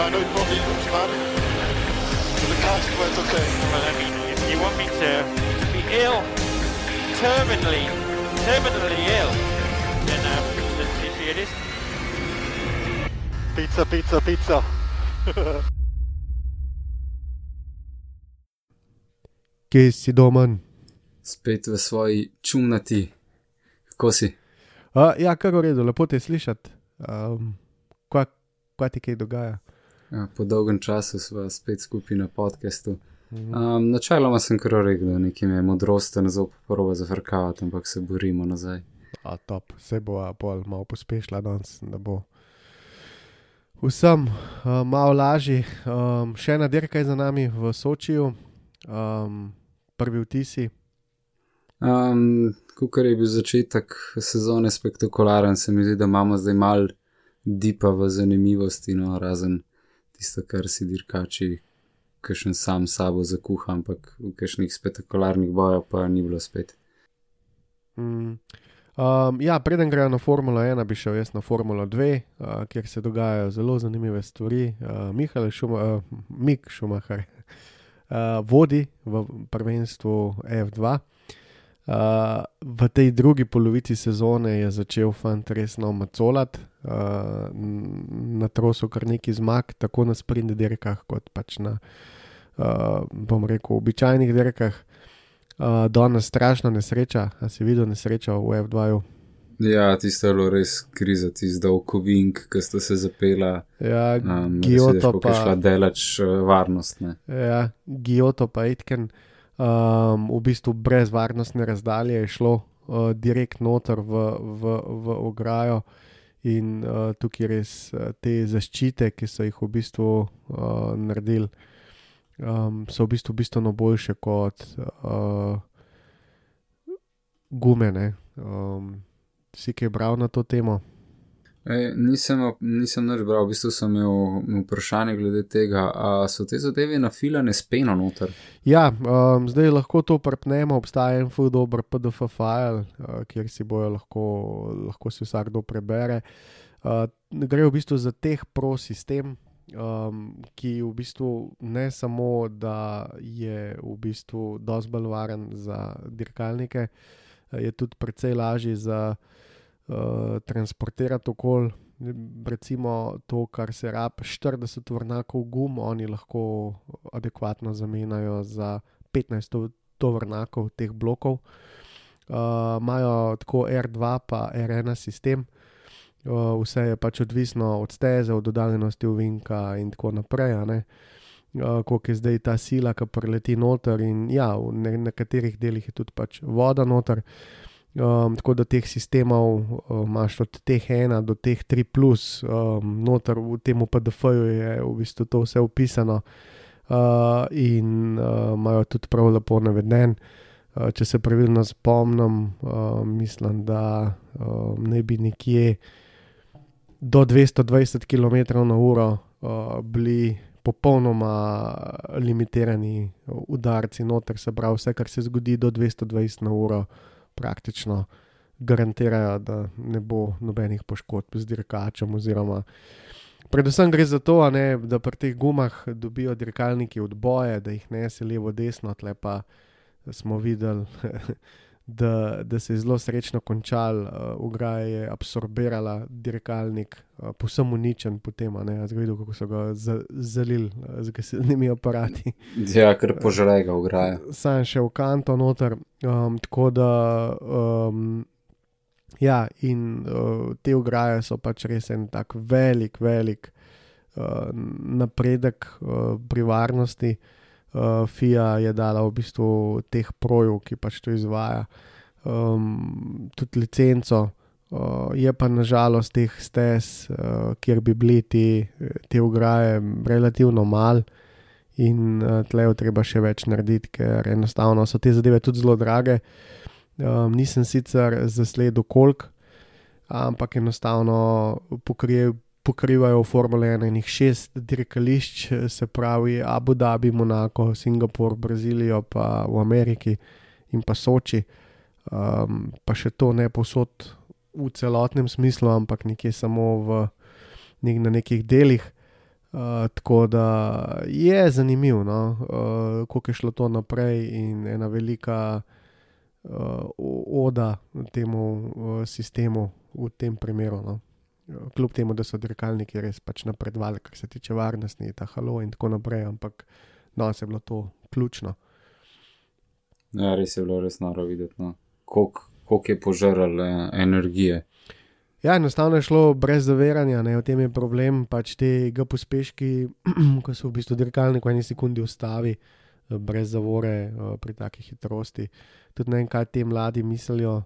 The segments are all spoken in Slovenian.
I know probably looks bad. But the car went okay. Well, I mean, if you want me to, be ill, terminally, terminally ill, then um, let's see it is. Pizza, pizza, pizza. Kje si domen? Spet v svoji čumnati, kako si. Uh, ja, kar v redu, lepo te slišati. Um, kaj, kaj ti kaj dogaja? Ja, po dolgem času smo spet skupaj na podkastu. Um, načeloma sem kar rekel, nekaj je modrosti, ne zelo prvo zafrkavati, ampak se borimo nazaj. A top, se bo bolj malo pospešila danes, da bo vsem uh, malo lažje. Um, še ena dirka je za nami v Sočiju, um, prvi vtisi. Um, Kukor je bil začetek sezone spektakularen, se mi zdi, da imamo zdaj mal dipa v zanimivosti, no, razen tisto, kar si dirkači, kakšen sam sabo zakuha, ampak v kakšnih spektakularnih bojah pa ni bilo spet. Mm. Um, ja, preden grejo na Formulo 1, bi šel jaz na Formulo 2, uh, kjer se dogajajo zelo zanimive stvari. Uh, Mihajl Šuma, uh, Mik Šumahar uh, vodi v prvenstvu F2. Uh, v tej drugi polovici sezone je začel fant resno macolati, uh, na trosu kar neki zmag, tako na sprint dirkah, kot pač na, uh, bom rekel, običajnih dirkah. Uh, Danes strašna nesreča, a si videl nesrečo v F2-ju. Ja, tisto je bilo res kriza, tisto dolgovink, ki sta se zapela. Ja, Um, Giotto pa. pa, šla delač uh, varnostne. ja, Giotto pa Itken, um, v bistvu brez varnostne razdalje je šlo uh, direkt noter v, v, v ograjo. In uh, tukaj res uh, te zaščite, ki so jih v bistvu uh, naredili, um, so v bistvu bistveno boljše kot uh, gumene. Um, si kaj bral na to temo? E, nisem, nisem nič bral, v bistvu sem imel vprašanje glede tega, ali so te zadeve nafilane s peno noter. Ja, um, zdaj lahko to prepnemo, obstaja en full dober PDF file, uh, kjer si bojo lahko, lahko si vsakdo prebere. Uh, gre v bistvu za teh pro sistem, um, ki v bistvu ne samo, da je v bistvu dosti bolj varen za dirkalnike, je tudi precej lažji za uh, transportirati okolje. Recimo to, kar se rab 40 vrnakov gum, oni lahko adekvatno zamenjajo za 15 tovrnakov teh blokov. Uh, Imajo tako R2 pa R1 sistem, uh, vse je pač odvisno od steze, od oddaljenosti ovinka in tako naprej. Uh, koliko je zdaj ta sila, ki preleti noter, in ja, v ne, nekaterih delih je tudi pač voda noter. Um, tako da teh sistemov um, imaš od teh 1 do teh 3, plus, um, noter v tem PDF-ju je v bistvu to vse opisano uh, in uh, imajo tudi prav lepo naveden. Uh, če se pravilno spomnim, uh, mislim, da uh, ne bi nekje do 220 km/h uh, bili popolnoma limitirani udarci noter, se pravi, vse, kar se zgodi do 220 na uro praktično garantirajo, da ne bo nobenih poškodb z dirkačem. Oziroma, predvsem gre za to, ne, da pri teh gumah dobijo dirkalniki odboje, da jih ne se levo, desno, tle pa smo videli. Da, da se je zelo srečno končal, uh, ograja je absorbirala dirkalnik, uh, posem uničen, potem je videl, kako so ga za, zalili uh, z gasilnimi aparati Ja, ker požre ga ograja. sam še v kanto noter. Um, tako da, um, ja, in uh, te ograje so pač res en tak velik, velik uh, napredek uh, pri varnosti. Uh, FIA je dala v bistvu teh projev, ki pač to izvaja, um, tudi licenco Uh, je pa nažalost teh stez, uh, kjer bi bili ti, te ograje, relativno mal, in uh, tle je treba še več narediti, ker enostavno so te zadeve tudi zelo drage. Um, nisem sicer zasledil koliko, ampak enostavno pokrije, pokrivajo Formule 1 in jih šest dirkališč, se pravi Abu Dhabi, Monako, Singapur, Brazilijo, pa v Ameriki in pa Soči. Um, pa še to ne posod v celotnem smislu, ampak nekje samo v, nek, na nekih delih. Uh, tako da je zanimivo, no? uh, kako je šlo to naprej, in ena velika uh, oda temu uh, sistemu v tem primeru. No? Kljub temu, da so dirkalniki res pač napredovali, kar se tiče varnosti, ta halo in tako naprej, ampak no, se je bilo to ključno. Ja, res je bilo res noro videti, no. koliko je požrl eh, energije. Ja, enostavno je šlo brez zaviranja, ne, v tem je problem, pač te ga pospeški, ko so v bistvu dirkalnik v eni sekundi ustavi, eh, brez zavore eh, pri taki hitrosti. Tudi ne vem, kaj ti mladi mislijo,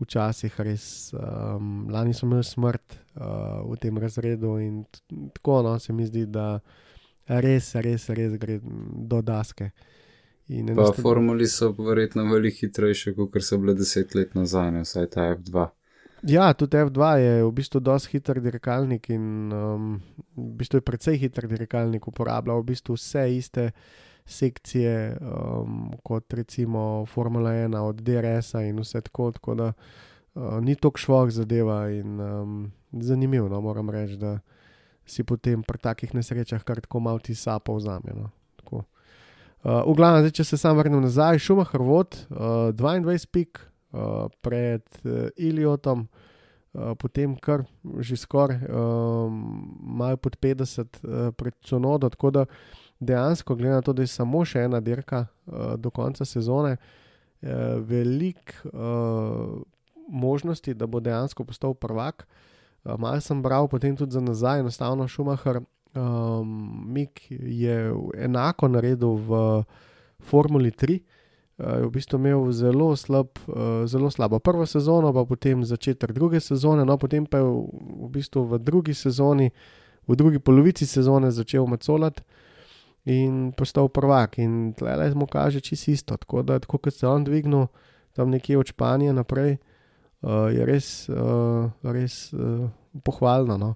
včasih res. Um, lani smo imeli smrt uh, v tem razredu in tako no, se mi zdi, da res, res, res gre do daske. In Pa enostavno- formuli so verjetno veliko hitrejše, kot so bile deset let nazaj, ne, vsaj ta F2. Ja, tudi F2 je v bistvu dosti hiter dirkalnik in um, v bistvu je precej hiter dirkalnik, uporablja v bistvu vse iste sekcije um, kot recimo Formula 1 od DRS-a in vse tako, tako da uh, ni tako švah zadeva in um, zanimivo, no, moram reči, da si potem pri takih nesrečah kar tako malo ti sapo vzame. No, tako. uh, v glavnem, zdaj, če se sam vrnem nazaj, Šumacher vod, uh, 22 pik uh, pred uh, Iliotom, uh, potem kar že skoraj um, malo pod 50 uh, pred Cunodo, tako da dejansko, glede na to, da je samo še ena dirka uh, do konca sezone, uh, veliko uh, možnosti, da bo dejansko postal prvak. Uh, Mal sem bral potem tudi za nazaj, enostavno Šumacher. Um, Mik je enako naredil v Formuli 3, uh, je v bistvu imel zelo, slab, uh, zelo slabo prvo sezono, pa potem začetek druge sezone, no potem pa je v, v bistvu v drugi sezoni, v drugi polovici sezone začel macolati in postal prvak. In tleh mu kaže čisto isto. Tako da, tako kot se je on dvignil tam nekje od Španije naprej, uh, je res, uh, res uh, pohvalno. No.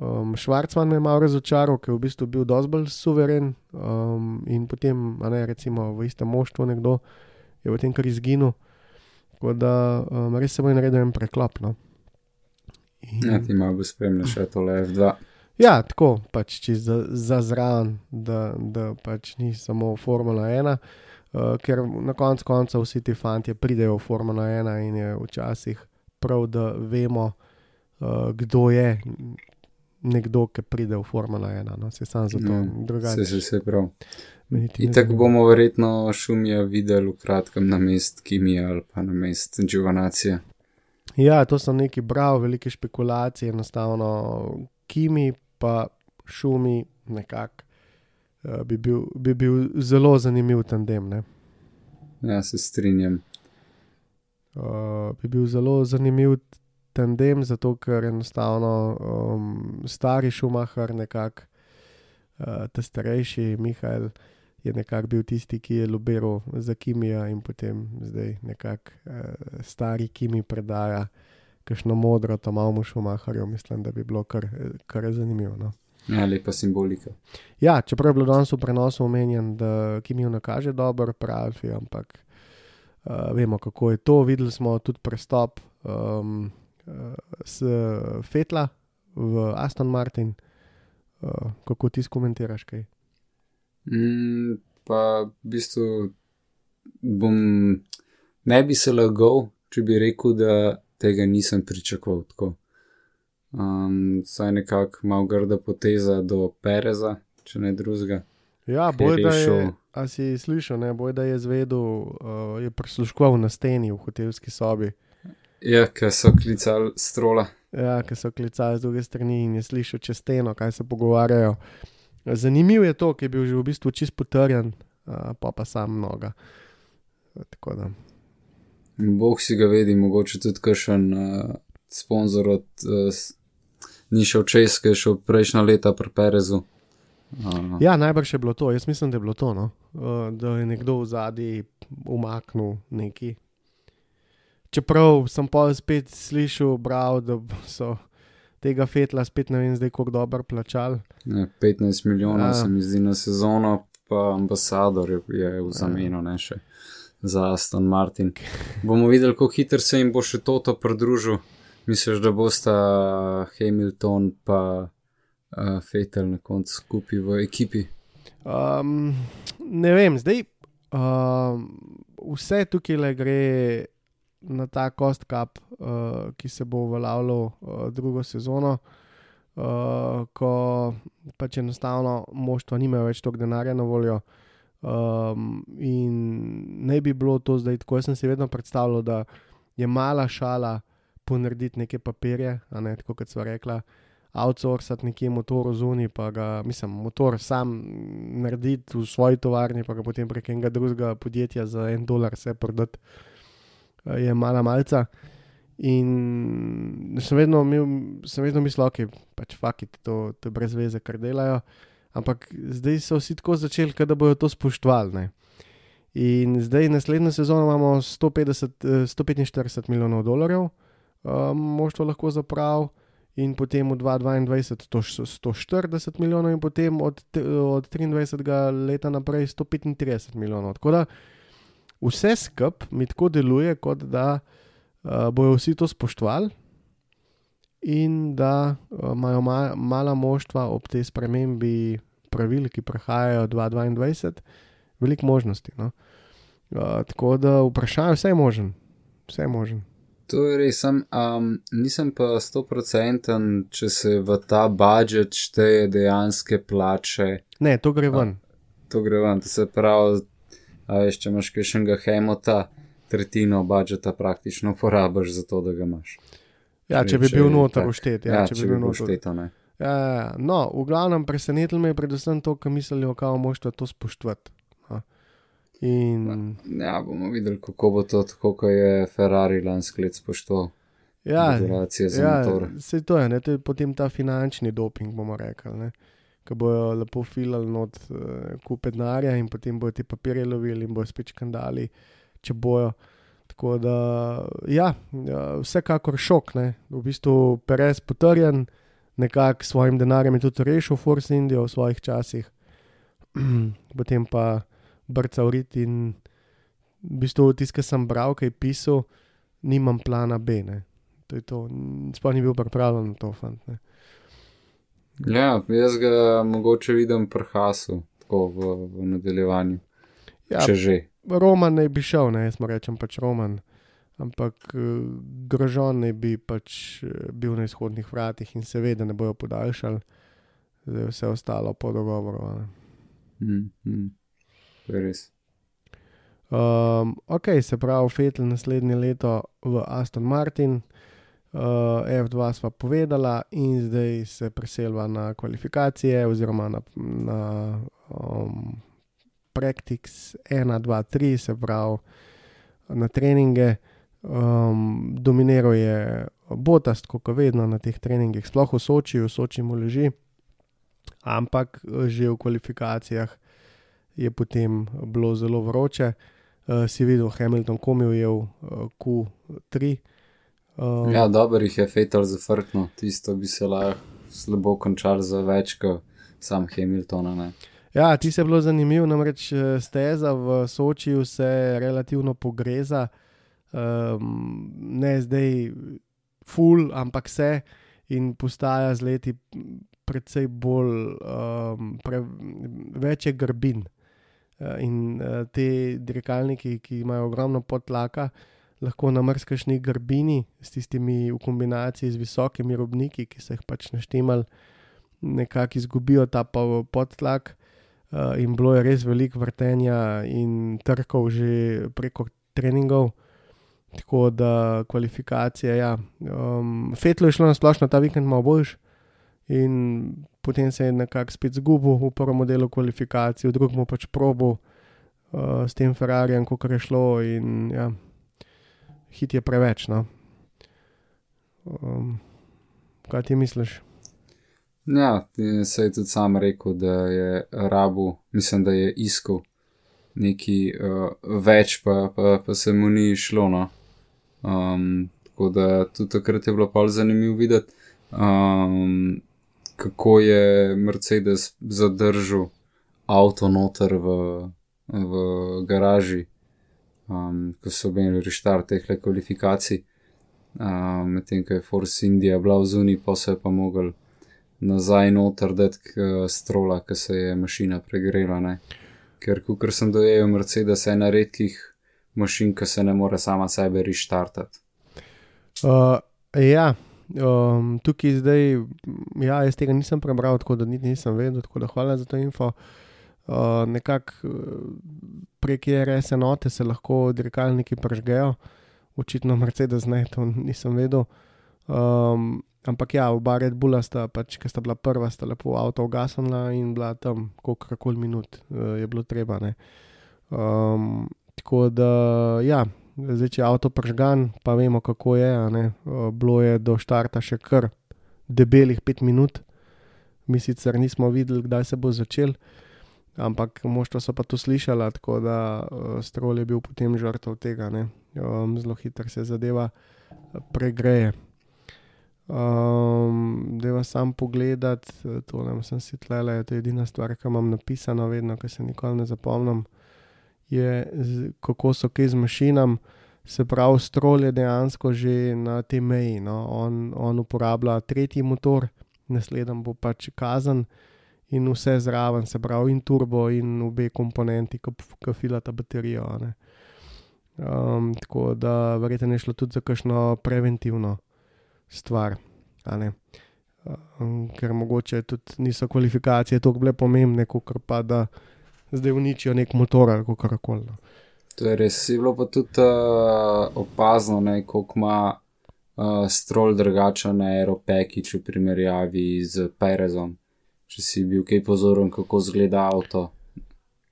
Um, Švarcman me je malo razočaral, ker je v bistvu bil dosti bolj suveren um, in potem, ne recimo v istem moštvu nekdo je potem kar izginil. Tako da um, res se bo naredil en preklop. No. In- Ja, ti malo spremljaš še tole F2. Ja, tako pač za, za zraven, da, da pač ni samo Formula 1, uh, ker na koncu koncev vsi ti fanti pridejo v Formula 1 in je včasih prav, da vemo, uh, kdo je nekdo, ki pride v Formula 1. No, se sam zato mm, Se drugače. že vse prav. me niti ne In tako bomo verjetno šumija videli v kratkem na mest Kimija ali pa na mest Dživanacije. Ja, to sem neki bral, velike špekulacije, enostavno Kimi pa šumi nekako. Uh, bi, bil, bi bil zelo zanimiv tandem. Ne? Ja, se strinjam. uh, bi bil zelo zanimiv tandem, zato ker enostavno um, stari Šumacher, nekako uh, ta starejši Mihajl, je nekako bil tisti, ki je lobiral za Kimija in potem zdaj nekako uh, stari Kimi predaja. Kakšno modro, tam malo šumaharjo, mislim, da bi bilo kar, kar zanimivo. No. Ja, lepa simbolika. Ja, čeprav je bilo danes v prenosu omenjen, da Kimijo ne kaže dobro, pravi, ampak uh, vemo, kako je to. Videli smo tudi prestop um, uh, s Fetla v Aston Martin. Uh, kako ti skomentiraš kaj? Mm, pa v bistvu bom, ne bi se lagal, če bi rekel, da tega nisem pričakoval tako. Um, saj nekako malo grda poteza do Pereza, če ne drugega. Ja, boj, da je, rešil- a si slišal, ne, boj, da je zvedel, uh, je prisluškoval na steni v hotelski sobi. Ja, ker so klicali strola. Ja, ki so klicali z druge strani in je slišal čez steno, kaj se pogovarjajo. Zanimivo je to, ki je bil že v bistvu čist potrjen, uh, pa pa sam noga. Tako da. Bog si ga vedi, mogoče tudi kakšen uh, sponzor od, uh, ni šel čez, ki je šel prejšnja leta pri Perezu. Uh, Ja, najbrž je bilo to. Jaz mislim, da je bilo to, no? uh, da je nekdo v zadnji umaknil neki. Čeprav sem pa spet slišal, bral, da so tega fetla spet ne vem, zdaj kako dobro plačali. ne, 15 milijonov Ja. se mi zdi na sezono, pa ambasador je, je v zameno, ne še za Aston Martin. Bomo videli, kako hitro se jim bo še toto pridružil. Misliš, da bosta Hamilton pa uh, Fetel na koncu skupaj v ekipi? Um, ne vem, zdaj um, vse tukaj le gre na ta cost cap, uh, ki se bo uveljavljal uh, drugo sezono, uh, ko pač enostavno moštva nimajo več toliko denarja na voljo. Um, in ne bi bilo to zdaj tako. Jaz sem si vedno predstavljal, da je mala šala ponarediti neke papirje, ne tako kot sva rekla outsourcati nekje motor zunaj, pa ga, mislim, motor sam narediti v svoji tovarni, pa ga potem prek enega drugega podjetja za en dolar vse prodati, eh, je mala malca. In sem vedno, imel, sem vedno mislil, da okay, pač fakit, to, to je brez veze, kar delajo. Ampak zdaj so vsi tako začeli, da bodo to spoštovali. In zdaj naslednjo sezono imamo 150, eh, 145 milijonov dolarjev, um, moštvo lahko zapravi in potem v 2022 to š- 140 milijonov, in potem od, od 23. leta naprej 135 milijonov. Tako da vse skupaj mi tako deluje, kot da uh, bojo vsi to spoštovali in da uh, imajo ma, mala moštva ob tej spremembi pravil, ki prihajajo 2022, veliko možnosti. No? Uh, tako da vprašanje, vse je možen. Vse je možen. To je res, sem, um, nisem pa stoprocenten, če se v ta budžet šteje dejanske plače. Ne, to gre ven. To gre ven, to se pravi, a veš, če imaš kakšnega hemota, tretjino budžeta praktično porabiš za to, da ga imaš. Ja, če bi če bil noter tak. vštet. Ja, Ja, če bi bil noter. ne. Ja, ja, ja. no, v glavnem presenetilo me je predvsem to, kar mislijo, kako moštva to spoštovati. a. In Ja, bomo videli, kako bo to, tako kot je Ferrari lansko let spoštoval. ja, ja se to je, ne, to je potem ta finančni doping, bomo rekli. Ko bojo lepo filali not uh, kupe denarja in potem bojo ti papirje lovili in bojo spet škandali, če bojo. Tako da, ja, ja vsekakor šok. Ne. V bistvu Perez potrjen, nekako s svojim denarjem je tudi rešil Force Indio v svojih časih, potem pa brca urit in v bistvu tisto, kar sem bral, kaj pisal, nimam plana B. Ne. To je to, sploh ni bil pripravljen na to, fant. Ne. Ja, jaz ga mogoče vidim pri Hasu, tako v, v nadaljevanju. Ja, Če že. Roman naj bi šel, ne, jaz mu rečem pač Roman. Ampak eh, grožon naj bi pač eh, bil na izhodnih vratih in seveda ne bojo podaljšali, zdaj je vse ostalo po dogovoru. Mm, mm. To je res. Um, ok, se pravi, Fetel naslednje leto v Aston Martin, uh, F2 sva povedala in zdaj se preselva na kvalifikacije oziroma na, na um, Practice 1, 2, 3, se pravi na treninge. Um, dominiral je Botast, kot vedno na teh treningih, sploh v Soči, v Soči mu leži, ampak že v kvalifikacijah je potem bilo zelo vroče. Uh, si videl, Hamilton komil je v uh, Q3. Um, Ja, dobro jih je Fetal zafrknil, tisto bi se lahko slabo končal za več kot sam Hamiltona. Ne. Ja, ti se je bilo zanimivo, namreč eh, steza v Sočiju se relativno pogreza, um, ne zdaj full, ampak se in postaja z leti precej bolj, um, pre, več je grbin. Eh, In uh, te dirkalniki, ki imajo ogromno podlaka, lahko na mrzkašni grbini, s tistimi v kombinaciji z visokimi robniki, ki so jih pač naštemali, nekako izgubijo ta po- podtlak. Uh, in bilo je res veliko vrtenja in trkov že preko treningov, tako da kvalifikacije. Ja. Um, Fetlo je šlo na splošno ta vikend malo boljš in potem se je nekako spet zgubil v prvem delu kvalifikacij, v drugem pač probo uh, s tem Ferrarijem, kot je šlo in ja, hit je preveč. No. Um, kaj ti misliš? Ja, se je tudi sam rekel, da je rabu, mislim, da je iskal nekaj uh, več, pa, pa, pa se mu ni šlo. No. Um, tako da tudi takrat je bilo pa zanimivo videti, um, kako je Mercedes zadržal avto noter v, v garaži, um, ko so imeli reštart teh kvalifikacij. Um, Medtem ko je Force India bila v zuni, pa se je pa mogel nazaj noter dati strola, ker se je mašina pregrela. Ne? Ker, kot sem dojel, Mercedes je ena redkih mašin, ki se ne more sama sebe reštartati. Uh, ja, um, tukaj zdaj, ja, jaz tega nisem prebral, tako da niti nisem vedel, tako da hvala za to info. Uh, Nekako prek RS enote se lahko dirkalniki pržgejo, očitno Mercedes ne, to nisem vedel. Um, ampak ja, oba Red Bulla sta, pač, ki sta bila prva, sta lepo avto ugasnila in bila tam, koliko koli minut uh, je bilo treba. Um, tako da, ja, zdaj če je avto pržgan, pa vemo, kako je. Uh, bilo je do štarta še kar debelih pet minut, mi sicer nismo videli, kdaj se bo začel. Ampak moštva so pa to slišala, tako da uh, strol je bil potem žrtev tega. Um, zelo hitro se zadeva pregreje. Um, da vas sam pogledat, to ne sem si tlele, to je edina stvar, ki imam napisano, vedno, ki se nikoli ne zapomnim, je kako so kaj z mašinam. Se pravi, strol je dejansko že na tej meji. No? On, on uporablja tretji motor, naslednji bo pač kazen in vse zraven, se pravi, in turbo, in obe komponenti, ki filata baterijo. Um, tako da verjetno je šlo tudi za kakšno preventivno stvar. Um, ker mogoče tudi niso kvalifikacije tako bile pomembne, kot pa da zdaj uničijo nek motor ali kako koli. No. To je res, je bilo pa tudi uh, opazno, kako ima uh, strol drugačen aeropekič v primerjavi z Perezom. Če si bil kaj pozoren, kako zgleda avto.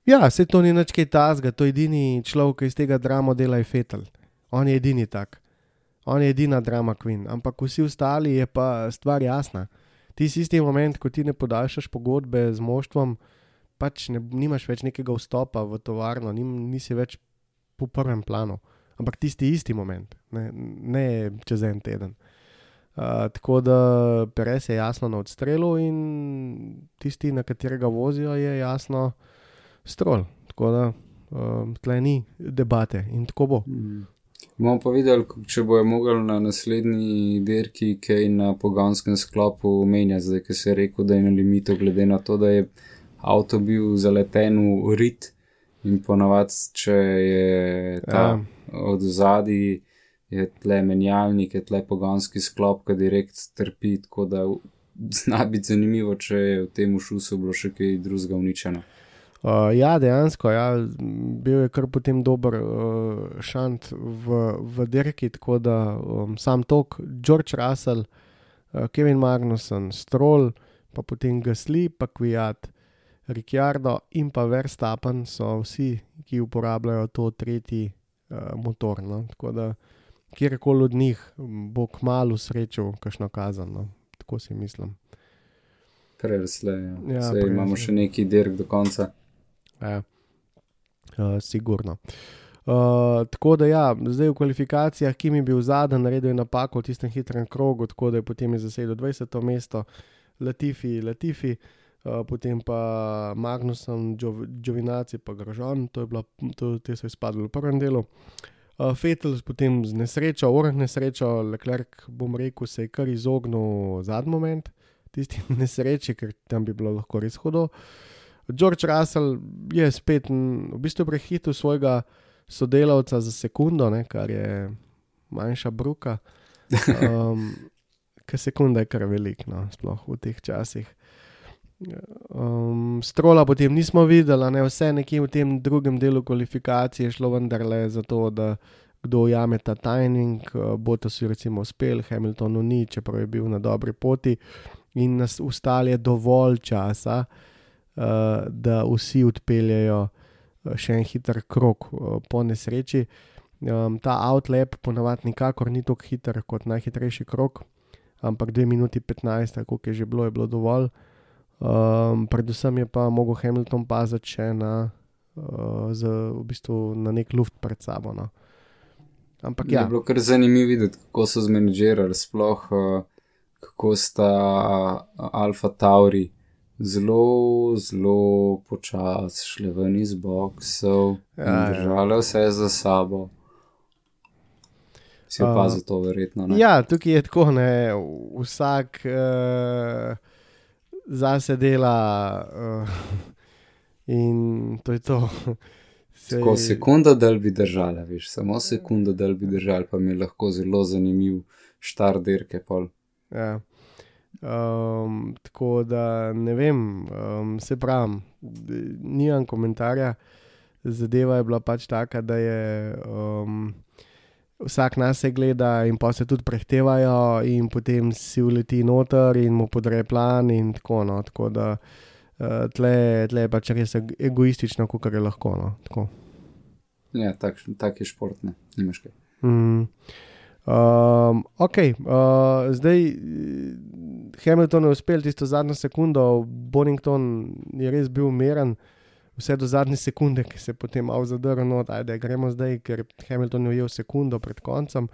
Ja, se to ni nič kaj tasga, to je edini človek, ki iz tega drama dela je fetal. On je edini tak on je edina drama queen, ampak vsi ostali je pa stvar jasna. Ti si isti moment, ko ti ne podaljšaš pogodbe z moštvom, pač ne, nimaš več nekega vstopa v tovarno, nim, nisi več po prvem planu, ampak tisti isti moment, ne, ne čez en teden. Uh, tako da Perez je jasno na odstrelu, in tisti, na katerega vozijo, je jasno strol. Tako da uh, tle ni debate in tako bo. Mm. Bomo pa videli, če bojo mogli na naslednji dirki, kaj na poganskem sklopu menjati, zdaj, ki se je rekel, da je na limitu, glede na to, da je avto bil zaleten v rit in ponavadi, če je ta ja. od zadaj, je tle menjalnik, je tle poganski sklop, ki direkt trpi, tako da zna biti zanimivo, če je v tem šusu bilo še kaj drugega uničeno. Uh, ja, dejansko, ja, bil je kar potem dober uh, šant v, v Dirki, tako da um, sam tok, George Russell, uh, Kevin Magnussen, Stroll, pa potem Gasly, pa Kviat, Ricciardo in pa Verstappen so vsi, ki uporabljajo to tretji uh, motor. No? Tako da kjerkoli od njih bo kmalo srečal, kakšno kazano, tako si mislim. Prevsle, ja. ja, imamo še neki dirk do konca. Ja, uh, sigurno. Uh, tako da, ja, zdaj v kvalifikacijah, ki mi je bil zadnji, naredil je napako v tistem hitrem krogu, tako da je potem zasedel 20. mesto, Latifi, Latifi, uh, potem pa Magnusom, Džovinaci, pa Grožon, to je bilo, te so izpadli v prvem delu. Uh, Fetel, potem z nesrečo, urah nesrečo, Leclerc, bom rekel, se je kar izognil zadnji moment, tisti nesreči, ker tam bi bilo lahko res hudo. George Russell je spet v bistvu prehitil svojega sodelavca za sekundo, ne, kar je manjša bruka. Um, Ker sekunda je kar velik, no, sploh v teh časih. Um, strola potem nismo videli, ne vse nekje v tem drugem delu kvalifikacije šlo vendarle za to, da kdo ujame ta tajning. Bo to si recimo uspel, Hamiltonu ni, čeprav je bil na dobri poti in nas ustali dovolj časa, uh, da vsi odpeljajo eh, še en hiter krok uh, po nesreči. Um, ta outlap ponavadi nikakor ni tako hiter kot najhitrejši krok, ampak 2 minuti 15, tako je že bilo, je bilo dovolj. Um, predvsem je pa mogel Hamilton paziti še na, uh, z, v bistvu na nek luft pred sabo. No. Ampak Je ja, bilo kar zanimivo videti, kako so zmenedžirali, sploh uh, kako sta uh, Alfa Tauri zelo, zelo počasi šli ven iz boksov Ja, in ja. držali vse za sabo. Si Uh, opazil to, verjetno. Ne? ja, tukaj je tako, ne, vsak uh, zase dela uh, in to je to. Sej- Tako sekunda, da bi držali, veš, samo sekunda, da bi držali, pa mi je lahko zelo zanimiv štar dirke. Pol. Ja. Um, tako da ne vem, um, se pravim, nimam komentarja. Zadeva je bila pač taka, da je um, vsak nas gleda in pa se tudi prehtevajo, in potem si uleti noter in mu podre plan, in tako no. Tako da uh, tle, tle je pač res eg- egoistično, kot je lahko. No, tako. Ja, tak, tak je šport, ne, nimaš kaj. Mm. Um, ok, uh, zdaj Hamilton je uspel tisto zadnjo sekundo, Bonington je res bil miren, vse do zadnje sekunde, ki se je potem malo zadrl, no, ajde, gremo zdaj, ker Hamilton je ujel sekundo pred koncem.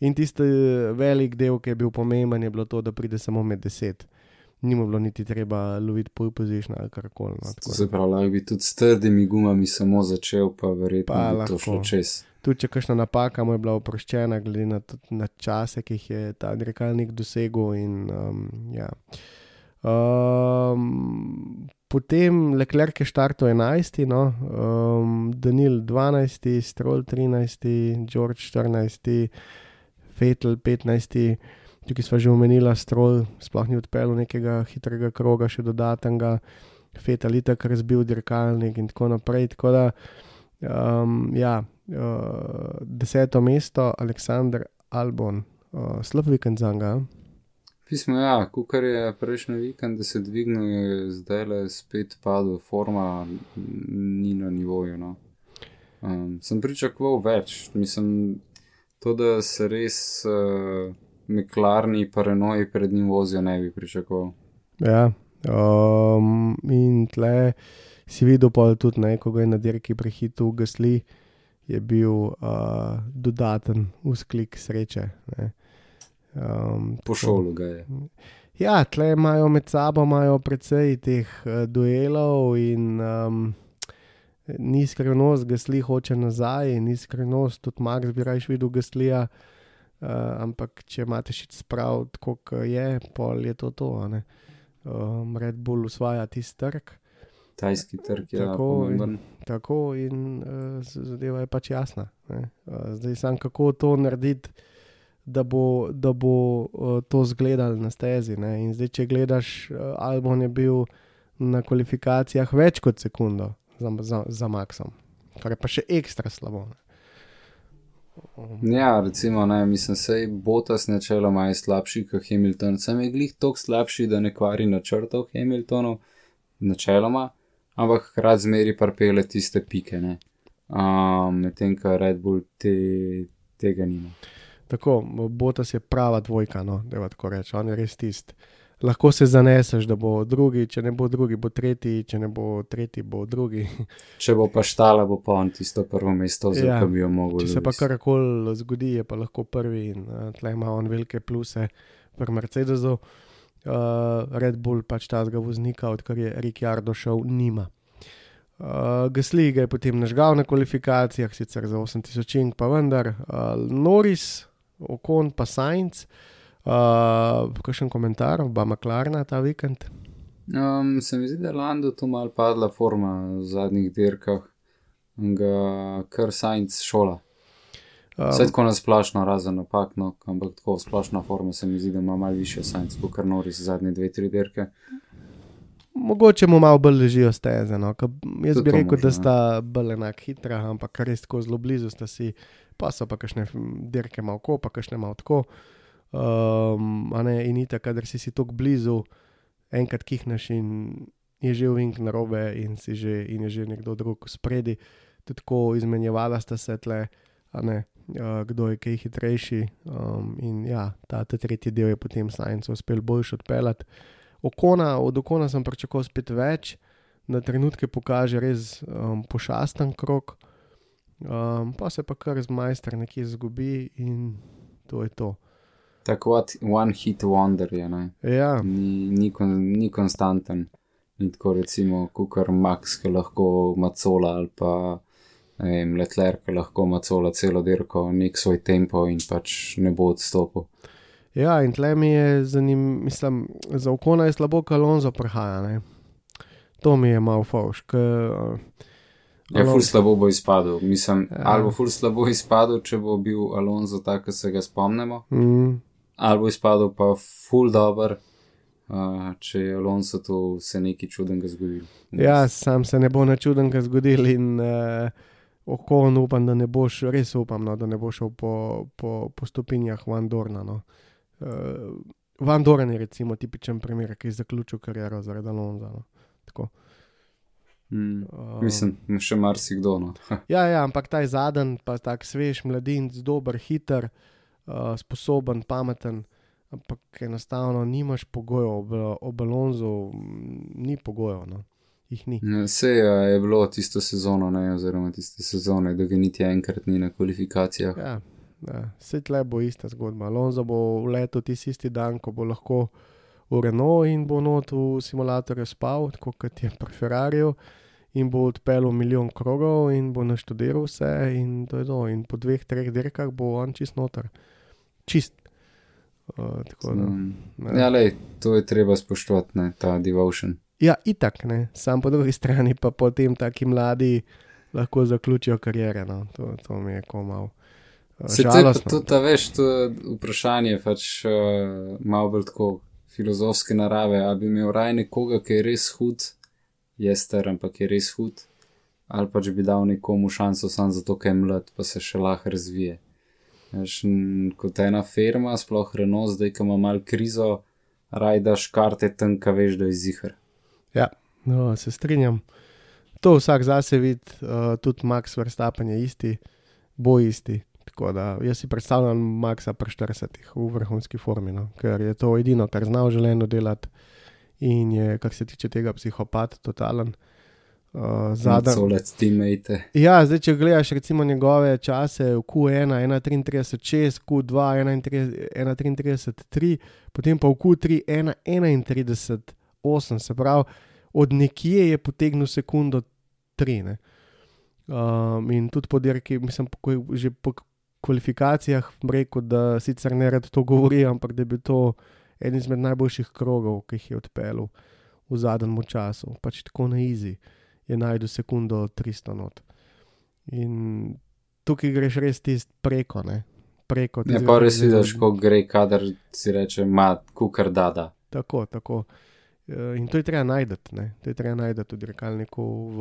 In tisti eh, velik del, ki je bil pomemben, je bilo to, da pride samo med deset. Ni mu bilo niti treba loviti pole position ali karkoli. No, tako To da. se pravi, lahko bi tudi s trdimi gumami samo začel, pa verjetno Pa bi to lahko. šlo čez. Tudi če kakšna napaka mu je bila oproščena, glede na, na čase, ki jih je ta dirkalnik dosegel. In, um, ja. um, potem Leclerc je štartil 11, no, um, Danil 12, Stroll 13, George 14, Fetel 15. Tukaj smo že omenili, Stroll sploh ni odpeljal nekega hitrega kroga, še dodatnega, Fetel je tako razbil dirkalnik in tako naprej. Tako da, um, ja, uh, deseto mesto, Aleksandr Albon, uh, slab vikend za njega. Pismo, ja, kukar je prejšnji vikend, da se dvignil, je zdaj le spet padel, forma ni na nivoju. No. Um, sem pričakoval več, mislim, to, da se res uh, meklarni paranoji pred njim vozijo, ne bi pričakoval. Ja, um, in tle si videl, pa tudi ne, ko ga je na dirki prehitil Gasli, je bil uh, dodaten usklik sreče. Ne. Um, Po tako. šolu ga je. Ja, tle imajo med sabo imajo precej teh uh, duelov in um, ni skrivnost, Gasli hoče nazaj, ni skrivnost, tudi Max bi rajš videl Gaslija. Uh, ampak če imate še sprav, tako kot je, pol je to to. Um, Red Bull usvaja tisti trg, Tajski trg je Tako, pomemben. tako in uh, zadeva je pač jasna. ne. Uh, zdaj sam kako to narediti, da bo, da bo uh, to zgledal na stezi. Ne. In zdaj, če gledaš, uh, Albon je bil na kvalifikacijah več kot sekundo za, za, za Maxom, kar je pa še ekstra slabo. Ne. Ja, recimo, ne, mislim, sej Botas načeloma je slabši kot Hamilton. Sam je glih toliko slabši, da ne kvari načrtov Hamiltonov, načeloma, ampak hkrati zmeri parpele tiste pike, ne. Um, Medtem, ko Red Bull te, tega nima. Tako, Botas je prava dvojka, no, da tako reči, on je res tisti. Lahko se zaneseš, da bo drugi, če ne bo drugi, bo tretji, če ne bo tretji, bo drugi. Če bo pa štala, bo pa on tisto prvo mesto, za Ja, ja, bi jo mogel. Če se pa karkoli zgodi, je pa lahko prvi in uh, tle ima on velike pluse pri Mercedesu. Uh, Red Bull pač tazga voznika, odkar je Ricciardo šel, nima. Uh, Gasli ga je potem nažgal na kvalifikacijah, sicer za 8000 ink, pa vendar. Uh, Norris, Okon, pa Sainz. Uh, kakšen komentar, oba Maklarna ta vikend? Um, se mi zdi, da je Lando tu mal padla forma v zadnjih dirkah, kar Sainz šola. Vse Um, tako nasplošno, razen napak, no, ampak tako splošna forma se mi zdi, da ima malo više Sainz, kot kar Norris zadnje dve, tri dirke. Mogoče mu malo bolj ležijo steze. No? Ka, jaz Tudi bi rekel, možno, da ja. sta bolj enak hitra, ampak res tako zelo blizu sta si, pa so pa kakšne dirke malo ko, pa kakšne malo tako. Um, ne, in itak, kadar si si tako blizu, enkrat kihneš in je že vink na robe in, že, in je že nekdo drug spredi. Tudi tako izmenjevala sta se tle. ne, uh, kdo je kaj hitrejši. Um, in ja, ta, ta tretji del je potem Science uspel boljš odpeljati. Okona, od Okona sem pričakoval spet več, na trenutke pokaže res um, pošasten krok, um, pa se pa kar z majster nekje zgubi in to je to. Tako kot one hit wonder je, ne? Ja, ni, ni, kon, ni konstanten. Ni tako, recimo, kukar Max, ki lahko macola ali pa vem, Leclerc, ki lahko macola celo dirko, nek svoj tempo in pač ne bo odstopil. ja in tle mi je zanimivo, mislim, za Okona je slabo, ko Alonso prihaja. Ne? To mi je malo fauš. ke, uh, Ja, Alonso- ful slabo bo izpadel. Mislim, Ja. ali bo ful slabo izpadel, če bo bil Alonso tak, ki se ga spomnimo, Mm, ali bo izpadel pa ful dober, uh, če je Alonso tu se nekaj čudenega zgodil. Ja, sam se ne bo načuden, kaj zgodil in uh, okon upam, da ne boš, res upam, no, da ne bo šel po, po, po stopinjah Van Dorna. No. Uh, Van Doren je recimo tipičen primer, ki je zaključil kariero zaradi Alonza. No. Tako, Mm. uh, Mislim, še marsikdo. No. Ja, ja, ampak ta je zadnji, pa tak svež, mladin, dober, hiter, uh, sposoben, pameten. Ampak enostavno nimaš pogojev, ob, ob Alonzu mm, ni pogojev, no. Jih ni. Vse je bilo tisto sezono, ne, oziroma tiste sezone, da ga niti enkrat ni na kvalifikacijah. Ja, ja. Vse tle bo ista zgodba. Alonso bo letel tisti isti dan, ko bo lahko v Renault in bo not v simulatorju spal, tako kot je pri Ferrariju, in bo odpeljal milijon krogov in bo naštudiral vse, in to je to. In po dveh, treh dirkah bo on čist noter. Čist. Uh, tako da. Ne. Ja, lej, to je treba spoštovati, ne, ta devotion. Ja, itak, ne. Sam po drugi strani pa potem taki mladi lahko zaključijo karijere. No. To, to mi je komal. Se to je pa tudi, ta veš, to je vprašanje pač uh, malo bolj tako filozofske narave, ali bi imel raj nekoga, ki je res hud, je star, ampak je res hud, ali pač bi dal nekomu šanso samo zato, ker je mlad, pa se še lahko razvije. Veš, kot ena firma, sploh Renault, zdaj, ko ima mal krizo, raj daš karte tam, ka veš, da je zihar. Ja, no, se strinjam. To vsak zase vidi, uh, tudi Max Verstappen je isti, bo isti. Tako da jaz si predstavljam Maxa pri 40 v vrhunski formi, no? ker je to edino, kar zna v življenju delati in je, kar se tiče tega, psihopat, totalen. Uh, Zadnji. Solec, teammate. Ja, zdaj, če gledaš recimo njegove čase v Q1, 1,33,6, Q2, 1,33,3, potem pa v Q3, 1,31,8, se pravi, od nekje je potegnil sekundo 3. Ne? Um, in tudi po dirki, mislim, po, že po kvalifikacijah rekel, da sicer ne rad to govori, ampak da bil to eden izmed najboljših krogov, ki jih je odpeljal v zadnjem času. Pač tako na izi je najdel sekundo 300 not. In tukaj greš res tisti preko, ne. Preko Ja, tistega, pa res vidiš, ko gre, kadar si reče, ma, kukar da, da. Tako, tako. In to je treba najti, to je treba najti tudi rekalniku v,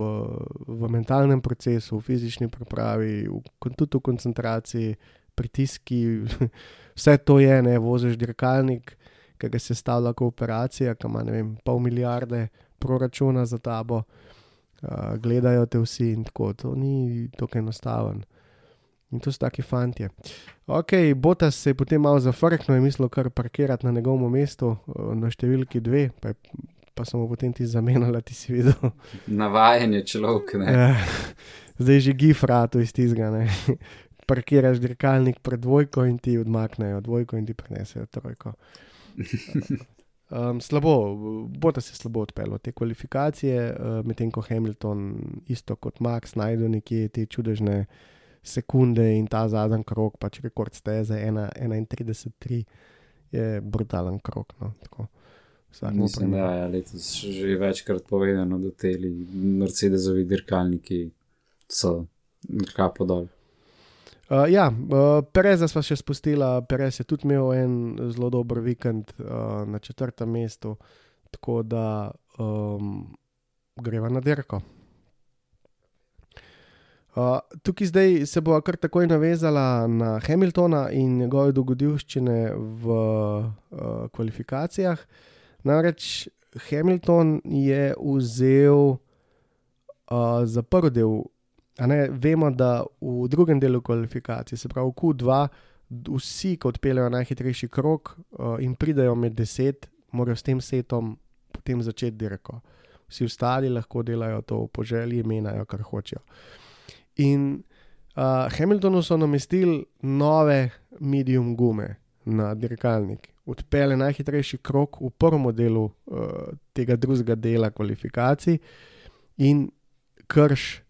v mentalnem procesu, v fizični pripravi, v, tudi v koncentraciji, pritiski, vse to je, ne voziš dirkalnik, ki ga sestavlja kot operacija, ki ima vem, pol milijarde proračuna za tabo, uh, gledajo te vsi in tako, to ni tako enostaven. In to so taki fanti. Ok, Botas se je potem malo zafrknil in mislil kar parkirati na njegovem mestu, eh, na številki dve, pa, je, pa sem mu potem ti zamenjala, ti si videl. Navajen je človek, ne. Eh, Zdaj že gifrato iz tizga. ne. Parkiraš dirkalnik pred dvojko in ti odmaknejo dvojko in ti prinesejo trojko. Um, slabo, Bota se slabo odpeljal te kvalifikacije, uh, medtem ko Hamilton, isto kot Max, najde nekje te čudežne sekunde in ta zadnji krok, pač rekord steze 1,31,3 je brutalen krok. No, tako. Mislim, da je letos že večkrat povedano, da te Mercedesovi dirkalniki so kapo dol. Uh, ja, uh, Pereza smo še spustila, Perez je tudi imel en zelo dober vikend uh, na četrtem mestu, tako da um, greva na dirko. Uh, tukaj zdaj se bo kar takoj navezala na Hamiltona in njegove dogodivščine v uh, kvalifikacijah. Namreč Hamilton je vzel uh, za prvi del ne, vemo, da v drugem delu kvalifikacij, se pravi v Q2, d- vsi, ki odpeljejo najhitrejši krok uh, in pridejo med deset, morajo s tem setom potem začeti dirko. Vsi ostali lahko delajo to po želji, menjajo, kar hočejo. In uh, Hamiltonu so namestili nove medium gume na dirkalnik. Odpele najhitrejši krok v prvem delu uh, tega drugega dela kvalifikacij in krš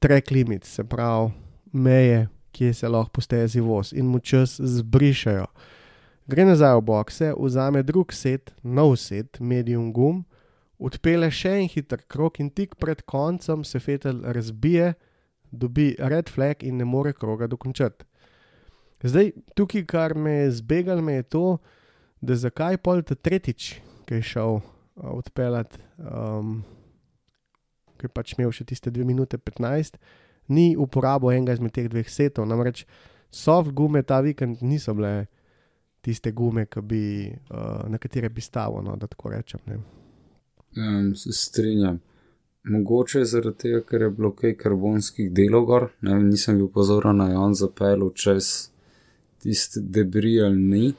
track limit, se pravi meje, kje se lahko postezi voz in mu čas zbrišajo. Gre nazaj v bokse, vzame drug set, nov set, medium gum, odpele še en hiter krok in tik pred koncem se fetel razbije, dobi red flag in ne more kroga dokončati. Zdaj, tukaj, kar me je zbegalo, me je to, da zakaj pol ta tretjič, ki je šel odpeljati, um, ki je pač imel še tiste 2 minute 15, ni uporabil enega izmed teh dveh setov. Namreč soft gume ta vikend niso bile tiste gume, bi, uh, na katere bi stavil, no, da tako rečem. Ne. Um, se strinjam. Mogoče zaradi tega, ker je bilo kaj karbonskih delov gor, ne vem, nisem bil pozoren na on zapelu čez tisti debris ali ni.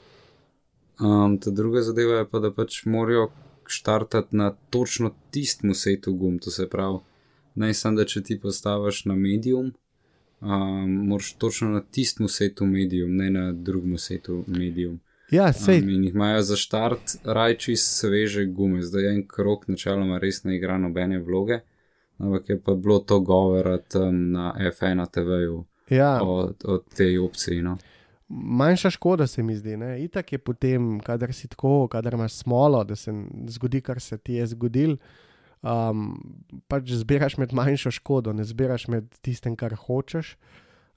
Um, ta druga zadeva je pa, da pač morajo štartati na točno tistem setu gum, to se pravi, naj sem, da če ti postaviš na medium, um, moraš točno na tistem setu medium, ne na drugem setu medium. Ja, sej, Um, in jih imajo za štart rajči sveže gume, zdaj en krok načeloma res ne igra nobene vloge, ampak je pa bilo to govora tam na F1 TV-ju ja. o, o tej opciji. No. manjša škoda se mi zdi. Ne? Itak je potem, kadar si tako, kadar imaš smolo, da se zgodi, kar se ti je zgodil. Um, pač zbiraš med manjšo škodo, ne zbiraš med tistem, kar hočeš.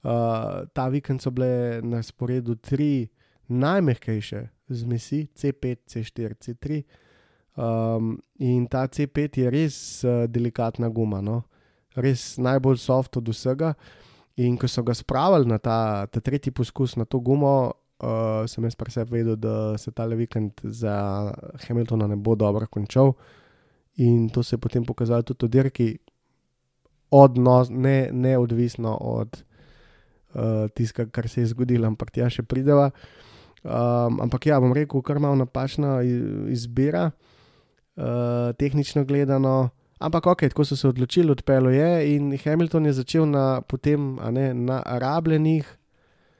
Uh, ta vikend so bile na sporedu tri najmehkejše zmesi, C5, C4, C3. Um, in ta C5 je res uh, delikatna guma, no? res najbolj soft od vsega. In ko so ga spravili na ta, ta tretji poskus na to gumo, uh, sem jaz pri sebi vedel, da se ta vikend za Hamiltona ne bo dobro končal. In to se je potem pokazalo tudi v dirki, odnos, ne, neodvisno od uh, tistega, kar se je zgodilo, ampak tja še prideva. Um, ampak ja, bom rekel, kar malo napačna izbira, uh, tehnično gledano. Ampak ok, tako so se odločili, odpelo je in Hamilton je začel na, potem, a ne, na rabljenih,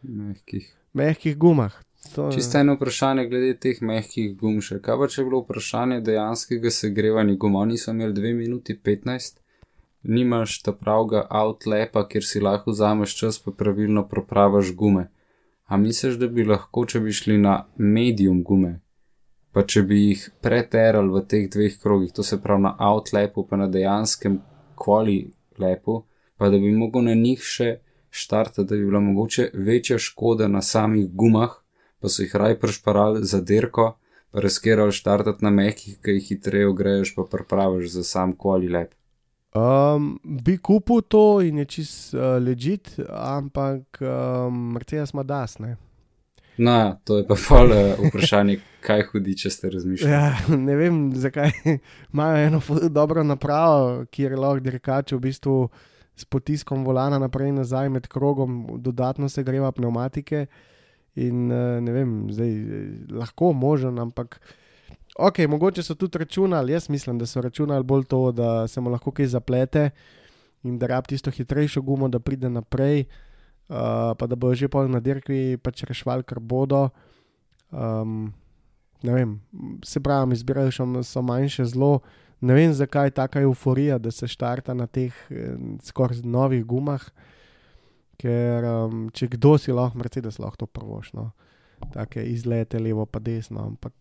Mehkih. mehkih gumah. To, Čisto eno vprašanje glede teh mehkih gum še. Kaj pa če je bilo vprašanje dejanskega segrevanja guma? Oni so imeli 2 minuti 15, nimaš ta pravega outlepa, kjer si lahko vzameš čas, pa pravilno propravaš gume. A misliš, da bi lahko, če bi šli na medium gume, pa če bi jih preterali v teh dveh krogih, to se pravi na outlepu, pa na dejanskem kvali lepu, pa da bi mogel na njih še štartati, da bi bila mogoče večja škoda na samih gumah, pa so jih raj prešparali za dirko, pa riskirali štartati na mehkih, ki jih hitreje ogreješ, pa pripraviš za sam kvali lep. Um, bi kupil to in je čist uh, ležit, ampak um, Mercedes ima das. Ne? No, to je pa pol eh, vprašanje, kaj hudi, če ste razmišljali. Ja, ne vem, zakaj imajo eno dobro napravo, kjer lahko dirkač v bistvu s potiskom volana naprej in nazaj med krogom dodatno se greva pneumatike. In eh, ne vem, zdaj eh, lahko možen, ampak ok, mogoče so tudi računali, jaz mislim, da so računali bolj to, da se mu lahko kaj zaplete in da rab tisto hitrejšo gumo, da pride naprej, uh, pa da bojo že pol na dirki pač rešvali, kar bodo. Um, ne vem, se pravi, izbirajo še so manjše zlo. Ne vem, zakaj je taka euforija, da se štarta na teh eh, skoraj novih gumah, ker um, če kdo si lahko, Mercedes lahko to prvoš, no. take izlete levo pa desno. Ampak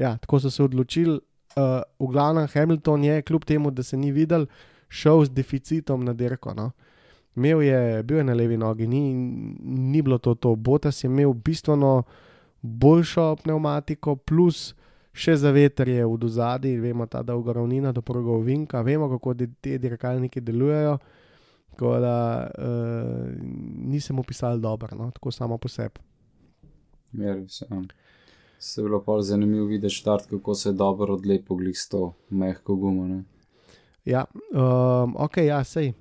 ja, tako so se odločili. Uh, v glavnem Hamilton je, kljub temu, da se ni videl, šel z deficitom na dirko. No. Imel je, bil je na levi nogi, ni, ni bilo to to. Botas je imel bistveno boljšo pneumatiko, plus še za veter je v dozadi, vemo ta dolga ravnina do prvega ovinka, vemo kako de, te dirkalniki delujejo. Tako da uh, nisem opisal dobro, no, tako samo po sebi. Ja, ja. Se je bilo pa zanimivo videti štart, kako se je dobro odlepil glih s to mehko gumo. Ne? Ja, um, ok, ja, sej.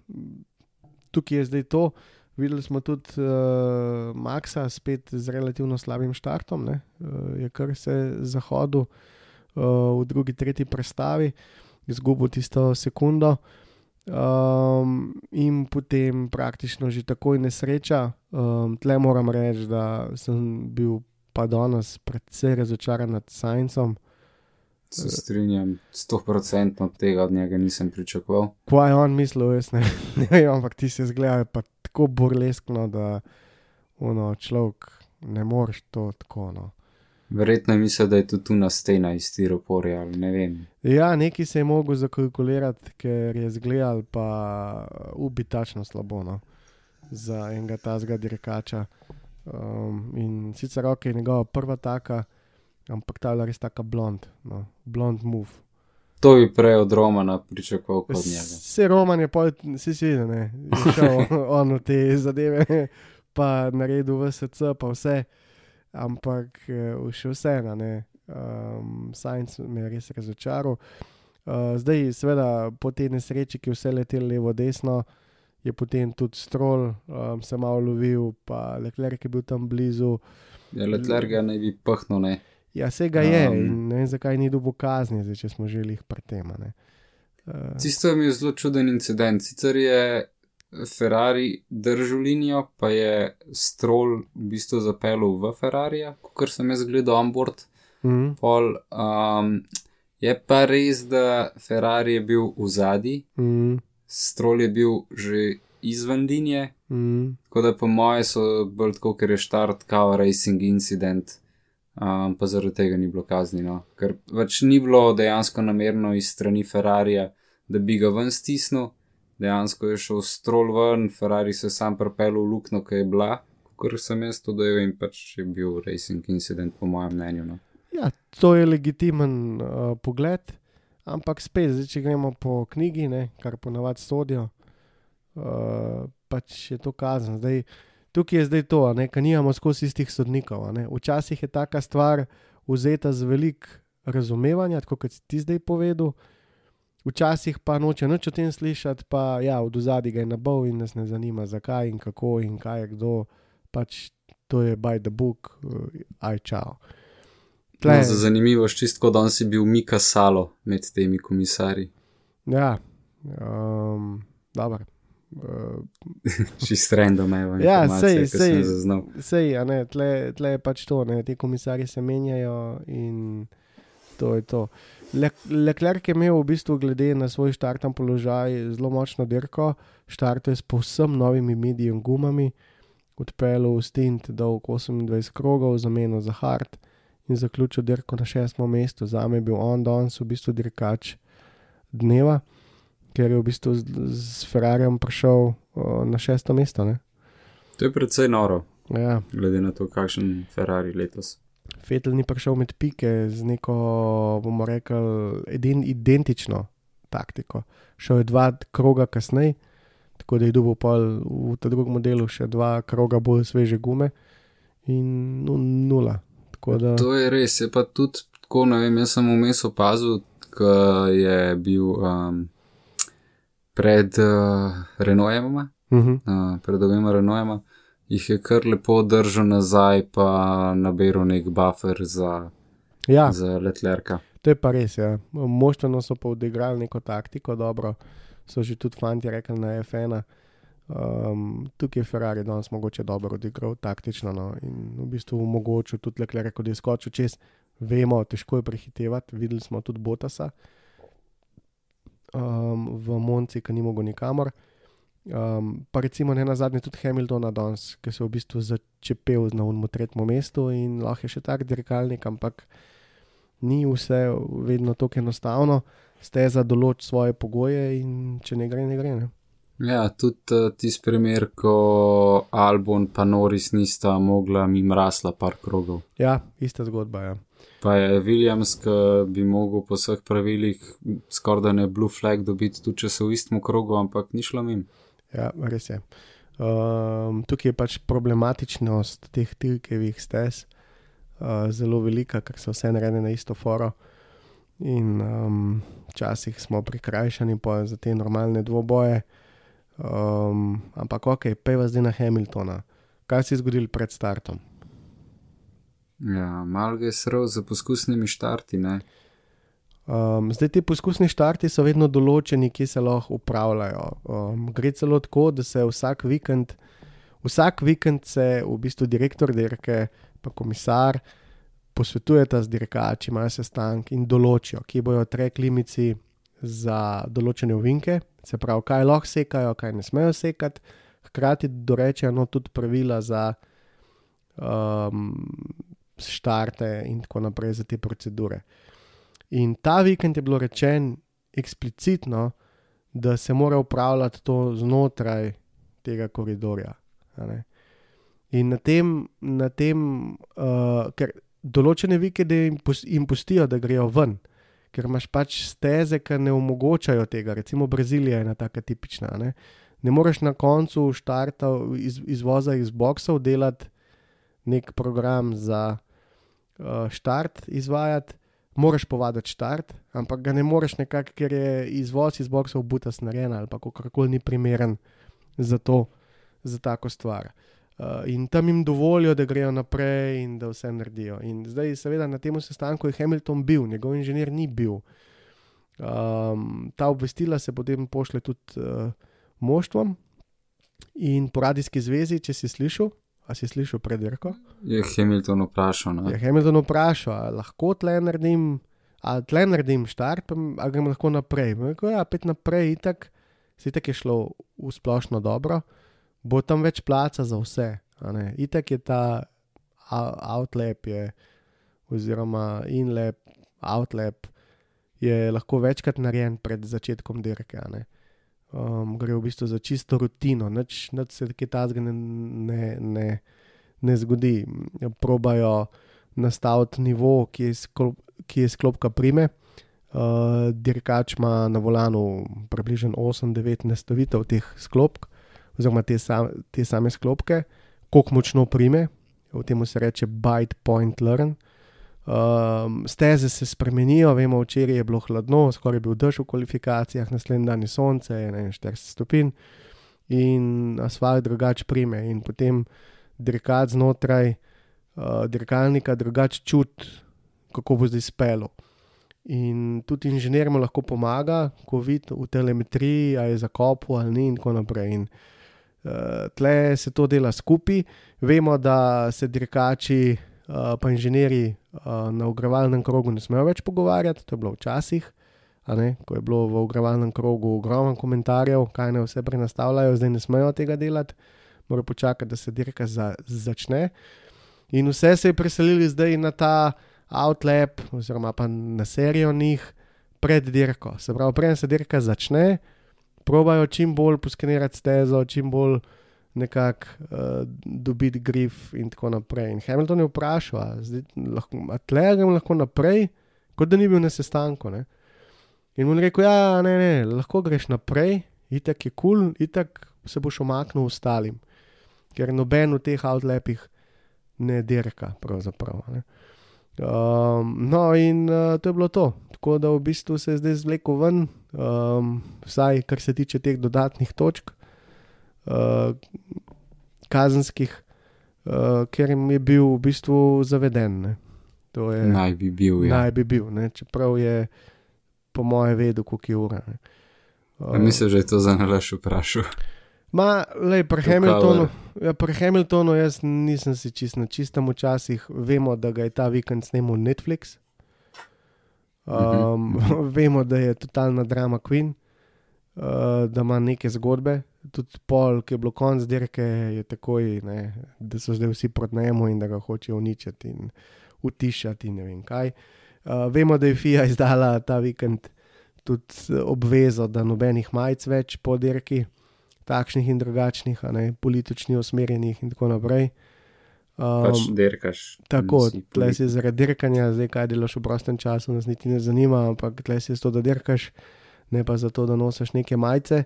tukaj je zdaj to. Videli smo tudi uh, Maxa spet z relativno slabim štartom, ne? uh, je kar se zahodil uh, v drugi, tretji prestavi, izgubil tisto sekundo. Um, in potem praktično že takoj nesreča. Um, tle moram reči, da sem bil pa danes predvsej razočaran nad Scienceom. Se strinjam, 100% od tega od njega nisem pričakoval. Kaj je on mislil, jaz ne, ne vem, ampak ti se zgleda pa tako burleskno, da ono, človek ne moreš to tako. No. Verjetno je mislil, da je tudi tu na stena iz tiroporja, ali ne vem. Ja, nekaj se je mogel zakalkulirati, ker je zgledal pa ubitačno slabo no, za enega tazga dirkača. Um, in sicer ok, je njegova prva taka, ampak ta je bila res taka blond, no, blond move. To bi prej od Romana pričakoval kot njega. Vse Roman je pa, si si videl, ne, šel on v te zadeve, pa naredil VSC, pa vse, ampak eh, še vseeno, ne, um, Science me je res razočaral. Uh, zdaj, seveda, po tej nesreči, ki je vse letel levo, desno, je potem tudi strol um, se malo lovil, pa Leclerc je bil tam blizu. Ja, Leclerc ga naj bi pahnil, ne. Ja, se ga je Um. in ne vem, zakaj ni dobil kazni, zdaj, če smo že jih pri tem. Uh, Tisto je zelo čuden incident. Sicer je Ferrari držal linijo, pa je Stroll v bistvu zapeljal v Ferrari, kot sem jaz gledal onboard. mm, Pol, um, je pa res, da Ferrari je bil v zadnji, mm, Stroll je bil že izven linije, mm, tako da po moje so bolj tako, ker je štart kao racing incident. Um, pa zaradi tega ni bilo kaznino, ker pač ni bilo dejansko namerno iz strani Ferrarija, da bi ga ven stisnil, dejansko je šel strol ven, Ferrari se je sam propel v luknjo, ki je bila, kot sem jaz to dojel in pač je bil racing incident, po mojem mnenju. No. ja, to je legitimen uh, pogled, ampak spet, zdaj, če gremo po knjigi, ne, kar ponavadi sodijo, uh, pač je to kazen. Zdaj, tukaj je zdaj to, ker nimamo skozi istih sodnikov. Včasih je taka stvar vzeta z velik razumevanja, tako kot si ti zdaj povedal. Včasih pa noče nič o tem slišati, pa ja, od zadaj ga je nabal in nas ne zanima, zakaj in kako in kaj je kdo. Pač to je by the book, uh, čau. No, za zanimivo, čistko danes si bil Mika Salo med temi komisarji. Ja, um, dobro. Uh, Čist random, evo, Ja, sej, sej. jo zaznal. Sej, a ne, tle, tle je pač to, ne, ti komisarji se menjajo in to je to. Le, Leclerc je imel v bistvu, glede na svoj štartni položaj, zelo močno dirko, štartuje s povsem novimi medijem gumami, odpeljal v stint dolg 28 krogov, zamenil za hard in zaključil dirko na šestem mestu. Za me je bil on danes v bistvu dirkač dneva, ker je v bistvu z, z Ferrarijem prišel o, na šesto mesto. Ne? To je precej noro, Ja. glede na to, kakšen Ferrari letos. Fetel ni prišel med pike z neko, bomo rekli, edin, identično taktiko. Šel je dva kroga kasneje, tako da je dobil pol v tem drugem modelu še dva kroga bolj sveže gume in nu, nula. Da, To je res, je pa tudi tako, ne vem, jaz sem vmes opazil, ko je bil um, pred uh, Renaultoma, uh -huh. uh, pred obema Renaultoma, jih je kar lepo držal nazaj, pa naberal nek buffer za, ja, za Letlerka. to je pa res. Ja. Moštveno so pa odigrali neko taktiko, dobro, so že tudi fanti rekli na F1. Um, tukaj je Ferrari danes mogoče dobro odigral taktično no, in v bistvu omogočil tudi Leclerc, da je skočil čez. Vemo, težko je prehitevati, videli smo tudi Botasa um, v Monci, ki ni mogel nikamor. Um, pa recimo ne na zadnje tudi Hamiltona danes, ki se je v bistvu začepel na unmu tretjem mestu in lahko je še tak dirkalnik, ampak ni vse vedno tako enostavno. Steza določi svoje pogoje in če ne gre, ne gre. Ne? Ja, tudi uh, tisti primer, ko Albon pa Norris nista mogla mimo rasla par krogov. Ja, ista zgodba. Ja. Pa je Williams, ki bi mogel po vseh pravilih skoraj da ne blue flag dobiti, tudi če so v istem krogu, ampak ni šlo mim. Ja, res je. Um, tukaj je pač problematičnost teh tilkevih stez uh, zelo velika, ker so vse narejene na isto foro. In um, včasih smo prikrajšani pa za te normalne dvoboje. Um, ampak ok, pejva zdaj na Hamiltona. Kaj se je zgodilo pred startom? Ja, malo je srl za poskusnimi štarti, ne? Um, zdaj ti poskusni štarti so vedno določeni, ki se lahko upravljajo. Um, gre celo tako, da se vsak vikend, vsak vikend se v bistvu direktor dirke, pa komisar posvetujeta z dirkači, imajo sestank in določijo, kje bojo trek limici za določene ovinke, se pravi, kaj lahko sekajo, kaj ne smejo sekati, hkrati dorečejo no, tudi pravila za um, štarte in tako naprej za te procedure. In ta vikend je bilo rečeno eksplicitno, da se mora upravljati to znotraj tega koridorja. In na tem, na tem uh, ker določene vikende jim, pus- jim pustijo, da grejo ven, ker imaš pač steze, ki ne omogočajo tega. Recimo Brazilija je ena taka tipična. Ne, ne moreš na koncu štarta iz, izvoza iz boksov delati nek program za uh, štart izvajati. Moraš povaditi štart, ampak ga ne moreš nekako, ker je izvoz iz boksov butas narejen ali pa kakorkoli ni primeren za to, za tako stvar. Uh, in tam jim dovolijo, da grejo naprej in da vse naredijo. In zdaj, seveda, na tem sestanku je Hamilton bil, njegov inženir ni bil. Um, ta obvestila se potem pošle tudi uh, moštvom in po radijski zvezi, če si slišal, a si slišal pred dirko. Je Hamilton vprašal, Je ne? Hamilton vprašal, ali lahko tle naredim, ali tle naredim štart, pa m- ali grem lahko naprej. Je Rekel, ja, pet naprej, itak, se itak je šlo v splošno dobro, bo tam več placa za vse. Itak je ta outlap, je, oziroma inlap, outlap je lahko večkrat narejen pred začetkom dirke. Um, gre v bistvu za čisto rutino, nič se kaj tazga ne, ne, ne, ne zgodi. Probajo nastaviti nivo, ki je, sklop, ki je sklopka prime. Uh, dirkač ima na volanu približno 8-9 nastavitev teh sklopk, oziroma te, sam, te same sklopke, koliko močno prime, v tem se reče bite point learn. Um, steze se spremenijo, vemo, včeraj je bilo hladno, skoraj je bil dež v kvalifikacijah, naslednji dan je sonce, je ne, 40 stopinj in asfalt drugače prime, in potem dirkač znotraj uh, dirkalnika drugače čuti, kako bo zdaj spelo. In tudi inženir mu lahko pomaga, ko vidi v telemetriji, ali je zakopal ali ni, in tako naprej. In, uh, tle se to dela skupaj. Vemo, da se dirkači, uh, pa inženirji uh, na ogrevalnem krogu ne smejo več pogovarjati, to je bilo včasih. ko je bilo v ogrevalnem krogu ogromno komentarjev, kaj ne vse prenastavljajo, zdaj ne smejo tega delati, morajo počakati, da se dirka za, začne. In vse se je preselili zdaj na ta outlap, oziroma pa na serijo njih pred dirko. Se pravi, preden se dirka začne, probajo čim bolj poskenirati stezo, čim bolj nekako uh, dobiti grif in tako naprej. In Hamilton je vprašal, a tle grem lahko naprej, kot da ni bil na sestanku. Ne? In mu je rekel, ja, ne, ne, lahko greš naprej, itak je kul, cool, itak se boš omaknil ostalim, ker noben v teh outlapih ne dirka, pravzaprav. Ne? Um, no, in uh, to je bilo to. Tako da v bistvu se je zdaj zvlekel ven, um, vsaj kar se tiče teh dodatnih točk, uh, kazenskih, uh, ker jim je bil v bistvu zaveden. Je Naj bi bil, ja. naj bi bil, ne. čeprav je po moje vedel, koliko je ura. ne. A Mislim, že je to za nalaš vprašal. Ma, lej, pri To Hamiltonu, ja, pri Hamiltonu jaz nisem si čist na čistem včasih. Vemo, da ga je ta vikend snimal Netflix. Um, vemo, da je totalna drama Queen, uh, da ima neke zgodbe. Tudi pol, ki je bilo konc dirke, je takoj, ne, da so zdaj vsi proti njemu in da ga hočejo uničiti in utišati in ne vem kaj. Uh, vemo, da je FIA izdala ta vikend tudi obvezo, da nobenih majic več po dirki takšnih in drugačnih, ne politično usmerjenih in tako naprej. Um, Pač derkaš. tako, nisi tle politik. si zaradi dirkanja, zdaj kaj delaš v prostem času, nas niti ne zanima, ampak tle si zato, da dirkaš, ne pa zato, da nosiš neke majice.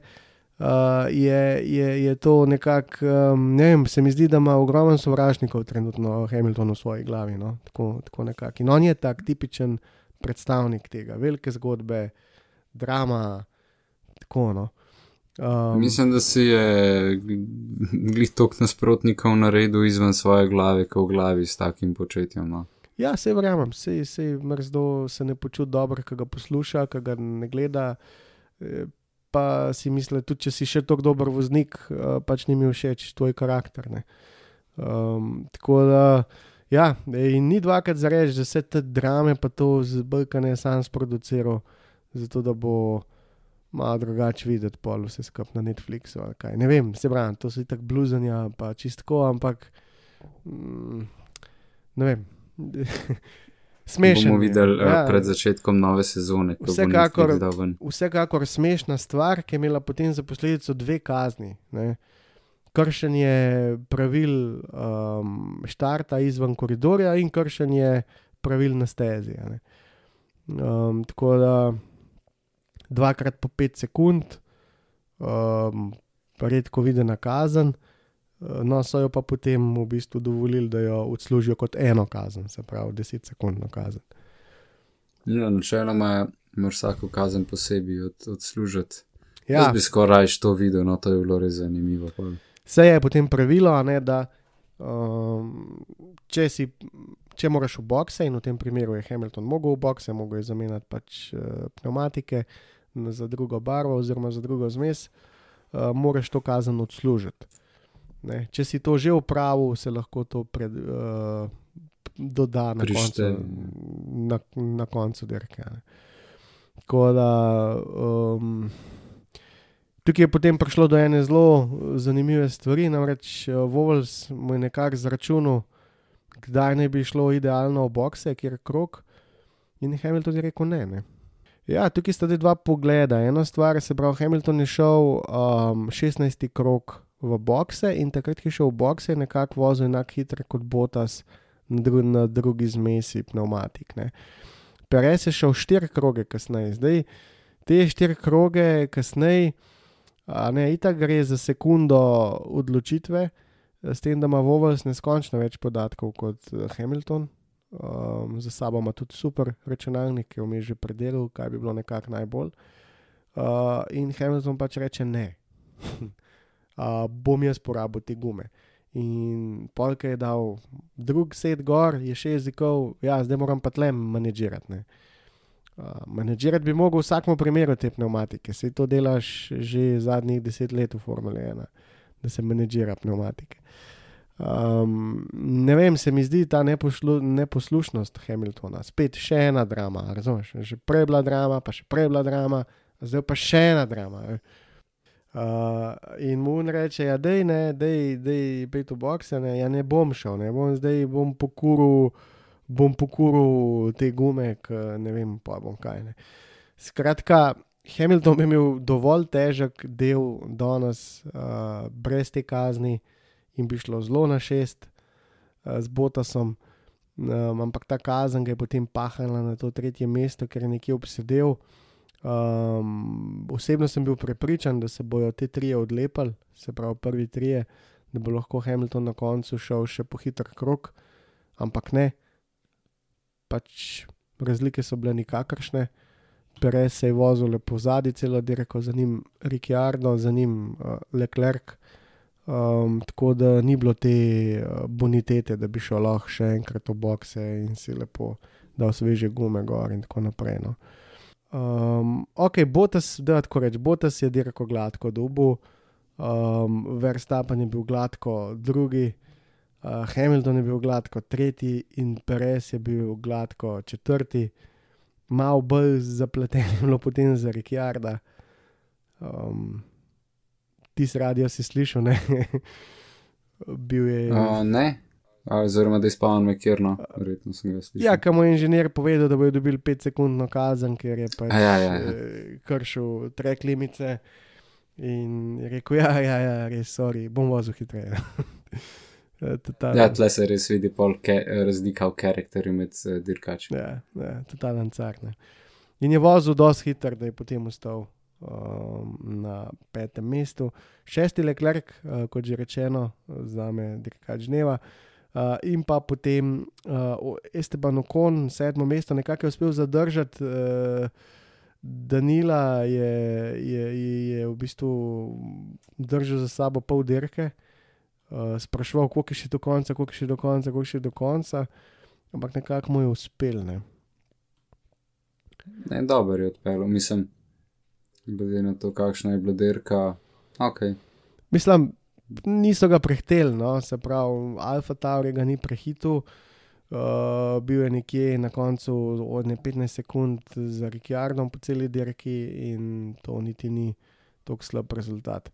Uh, je, je, je to nekako, um, ne vem, se mi zdi, da ima ogromno sovražnikov trenutno Hamilton v svoji glavi. No? Tako, tako nekako. In on je tak tipičen predstavnik tega, velike zgodbe, drama, tako no. Um, Mislim, da si je glih tok nasprotnikov naredil izven svoje glave, kot v glavi s takim početjem. No. Ja, se verjamem, se, se mrzdo se ne počuti dobro, ko ga posluša, ko ga ne gleda. eh, Pa si misli, tudi če si še tako dober voznik, eh, pač ni mi všeč tvoj karakter. ne. Um, tako da, ja, in ni dvakrat za reči, da vse te drame, pa to z Balkane sam sproduciral, zato da bo malo drugače videti, pol vse skupaj na Netflixu. ali kaj. Ne vem, se pravi, to so tako bluzanja, pa čistko, ampak mm, ne vem. Smešen. Bomo je. videli ja. Ja. pred začetkom nove sezone, ko Vsekakor- bo Netflix dal ven. Vsekakor smešna stvar, ki je imela potem za posledico dve kazni. Ne. Kršenje pravil um, štarta izven koridorja in kršenje pravil na stezi. ne. Um, tako da dvakrat po pet sekund, um, redko videna kazen. uh, No, so jo pa potem v bistvu dovolili, da jo odslužijo kot eno kazen, se pravi 10-sekundno kazen. Ja, načeloma moraš vsako kazen posebej od, odslužiti. Ja. Ja, Jaz bi skoraj to videl, no to je bilo res zanimivo. Vse je potem pravilo, ne, da um, če, si, če moraš v bokse, in v tem primeru je Hamilton mogel v bokse, mogel je zamenjati pač uh, pneumatike za drugo barvo oziroma za drugo zmes, uh, moraš to kazen odslužiti. Ne, če si to že upravil, se lahko to pred, uh, doda na koncu, na, na koncu dirke. a ne. Tako da. Um, Tukaj je potem prišlo do ene zelo zanimive stvari, namreč Vovels mu je nekako zračunal, kdaj naj bi šlo idealno v bokse, kjer je krok, in Hamilton je rekel ne. ne. Ja, tukaj sta dva pogleda. Ena stvar, se pravi, Hamilton je šel um, 16. krok v bokse in takrat, ko je šel v bokse, je nekako vozil enako hitro kot Botas na, dru na drugi zmesi pneumatik. Ne. Perez je šel štiri kroge kasneje, zdaj te štiri kroge kasneje. A ne, itak gre za sekundo odločitve, s tem, da ima Vovels neskončno več podatkov kot eh, Hamilton. Um, za sabo ima tudi super računalnik, ki je vmes že predelal, kaj bi bilo nekako najbolj. Uh, in Hamilton pač reče ne. uh, bom jaz porabil te gume. In polk je dal drug set gor, je še jezikov, ja, zdaj moram pa tlem manedžirati. ne. Uh, Menedžirati bi mogel v vsakem primeru te pneumatike, se to delaš že zadnjih deset let v Formuli 1, da se menedžira pneumatike. Um, ne vem, se mi zdi ta nepošlu, neposlušnost Hamiltona, spet še ena drama, razumeš? Že prej bila drama, pa še prej bila drama, zdaj pa še ena drama. ne. Uh, in mu reče, ja, dej ne, dej, dej pet v bokse, ne, ja ne bom šel, ne bom zdaj bom pokuril bom pokuril te gume, k, ne vem, pa bom kaj. Ne. Skratka, Hamilton bi imel dovolj težek del danes, uh, brez te kazni, in bi šlo zelo na šest uh, z Botasom. Um, ampak ta kazen ga je potem pahala na to tretje mesto, ker je nekje obsedel. Um, osebno sem bil prepričan, da se bodo te trije odlepili, se pravi prvi trije, da bo lahko Hamilton na koncu šel še po hiter krok, ampak ne pač razlike so bile nikakršne. Perez se je vozil lepo zadnji, celo dirko, za njim Ricciardo, za njim uh, Leclerc. Um, tako da ni bilo te uh, bonitete, da bi šel lahko še enkrat v bokse in si lepo dal sveže gume gor in tako naprej. No. Um, ok, Botas, da tako reč, Botas je dirko gladko dubu, um, Verstappen je bil gladko drugi, uh, Hamilton je bil gladko tretji in Perez je bil gladko četrti. Mal bolj zapleten je bilo potem za Ricciarda. Um, ti si radio si slišal, ne? Bil je. Uh, ne, oziroma da spavn mekirno, verjetno sem ga slišal. Ja, kam je inženir povedal, da bodo dobili 5-sekundno kazen, ker je pač ja, ja, ja. eh, kršil trek limice. In je rekel, ja, ja, ja res, sorry, bom vozil hitreje. Eh, Total, Ja, tle se res vidi pol ke, razlika v karakterju med uh, dirkači. ja, ja, totalen car. Ne. In je vozil dosti hiter, da je potem ostal um, na petem mestu. Šesti Leclerc, uh, kot že rečeno, za me dirkač dneva. Uh, in pa potem uh, Esteban Okon, sedmo mesto, nekako je uspel zadržati uh, Danila je, je, je, je v bistvu držal za sabo pol dirke, uh, spraševal, koliko je še do konca, koliko je še do konca, koliko je še do konca, ampak nekako mu je uspel. Ne. Ne, dobro je odpeljal, mislim, glede na to, kakšna je bila dirka. Okay. Mislim, niso ga prehteli, no, se pravi, Alfa Tauri ga ni prehitil. Uh, bil je nekje na koncu od 15 sekund za Rikjardom po celi dirki in to niti ni tako slab rezultat.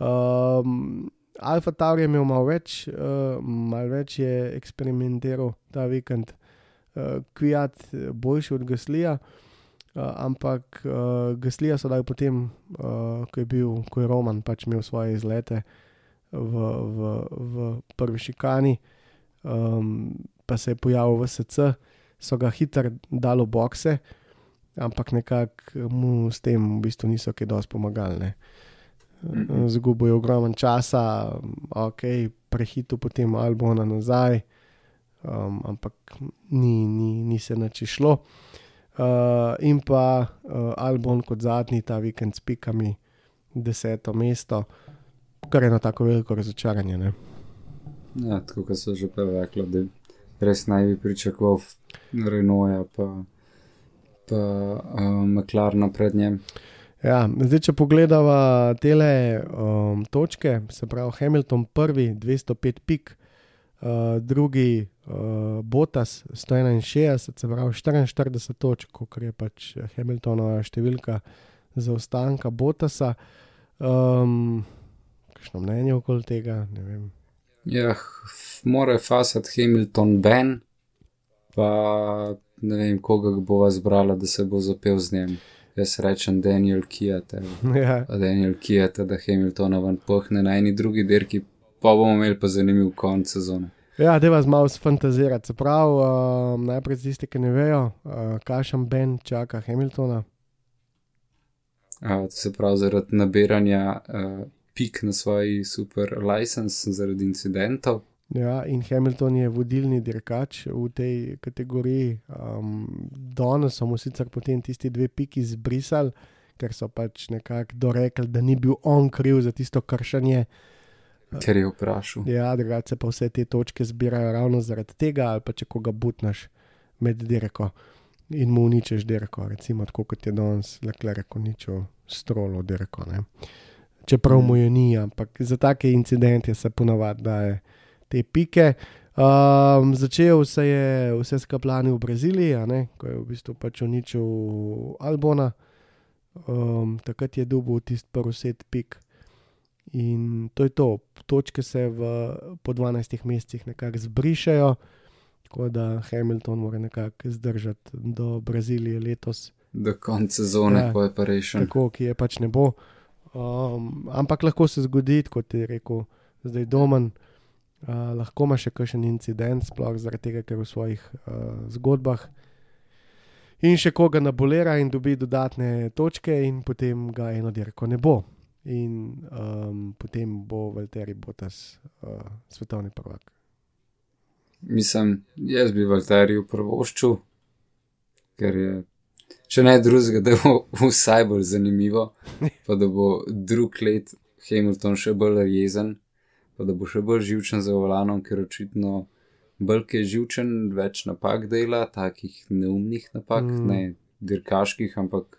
Um, Alfa Tauri je imel malo več, uh, malo več je eksperimentiral ta vikend, uh, Kviat boljši od Gaslija, uh, ampak uh, Gaslija so dali potem, uh, ko je bil, ko je Roman pač imel svoje izlete v, v, v prvi šikani. Um, pa se je pojavil v SC, so ga hitro dali v bokse, ampak nekako mu s tem v bistvu niso kaj dosti pomagali. Zgubil je ogromen časa, ok, prehitil potem Albona nazaj, um, ampak ni, ni, ni se nači šlo. Uh, in pa uh, Albon kot zadnji ta vikend s pikami, deseto mesto, kar je na tako veliko razočaranje. Ne? Ja, tako kot so že prej rekli, da res naj bi pričakoval Renoja, pa, pa uh, McLaren pred njim. Ja, zdaj, če pogledamo te um, točke, se pravi Hamilton prvi 205 pik, uh, drugi uh, Botas 161, se pravi 44 točk, kot je pač Hamiltonova številka zaostanka Botasa. Um, kakšno mnenje okoli tega? Ja, mora fasati Hamilton Ben, pa ne vem, koga bo zbrala, da se bo zapel z njim. Jaz rečem Daniel Kijate. Ja. Daniel Kijate, da Hamiltona ven pohne na eni drugi dirki, pa bomo imeli pa zanimiv konec sezone. Ja, da vas malo sfantazirati. Se pravi, uh, najprej za tiste, ki ne vejo, uh, kašem Ben čaka Hamiltona. Uh, se pravi, zaradi nabiranja uh, pik na svoji super license, zaradi incidentov. Ja, in Hamilton je vodilni dirkač v tej kategoriji. Um, Danes so mu sicer potem tisti dve piki zbrisali, ker so pač nekako dorekli, da ni bil on kriv za tisto kršenje. Ker je vprašal. Ja, drugače pa vse te točke zbirajo ravno zaradi tega, ali pa če koga butnaš med dirko in mu uničeš dirko, recimo tako kot je danes, le reko ničo strolo dirko. Ne. Čeprav mu je ni, ampak za take incidente se ponavadi daje te pike. Um, začel se je vse skaplani v Braziliji, ne, ko je v bistvu pač uničil Albona, um, takrat je dobil tisti prvi set pik. In to je to, točke se v, po 12 mesecih nekako zbrišajo, tako da Hamilton mora nekako zdržati do Brazilije letos. Do konca sezone, Ja. ko je pa rešen. Tako, ki je pač ne bo. Um, ampak lahko se zgodi, kot je rekel zdaj Domen, uh, lahko ima še kakšen incident, sploh zaradi tega, ker v svojih uh, zgodbah in še koga nabolera in dobi dodatne točke, in potem ga eno dirko ne bo. In um, potem bo Valtteri Botas uh, svetovni prvak. Mislim, jaz bi Valteriju prvoščil, ker je, če ne drugega, da bo vsaj bolj zanimivo, pa da bo drug let Hamilton še bolj jezen, pa da bo še bolj živčen za volanom, ker očitno bolj je živčen, več napak dela, takih neumnih napak, Mm. ne dirkaških, ampak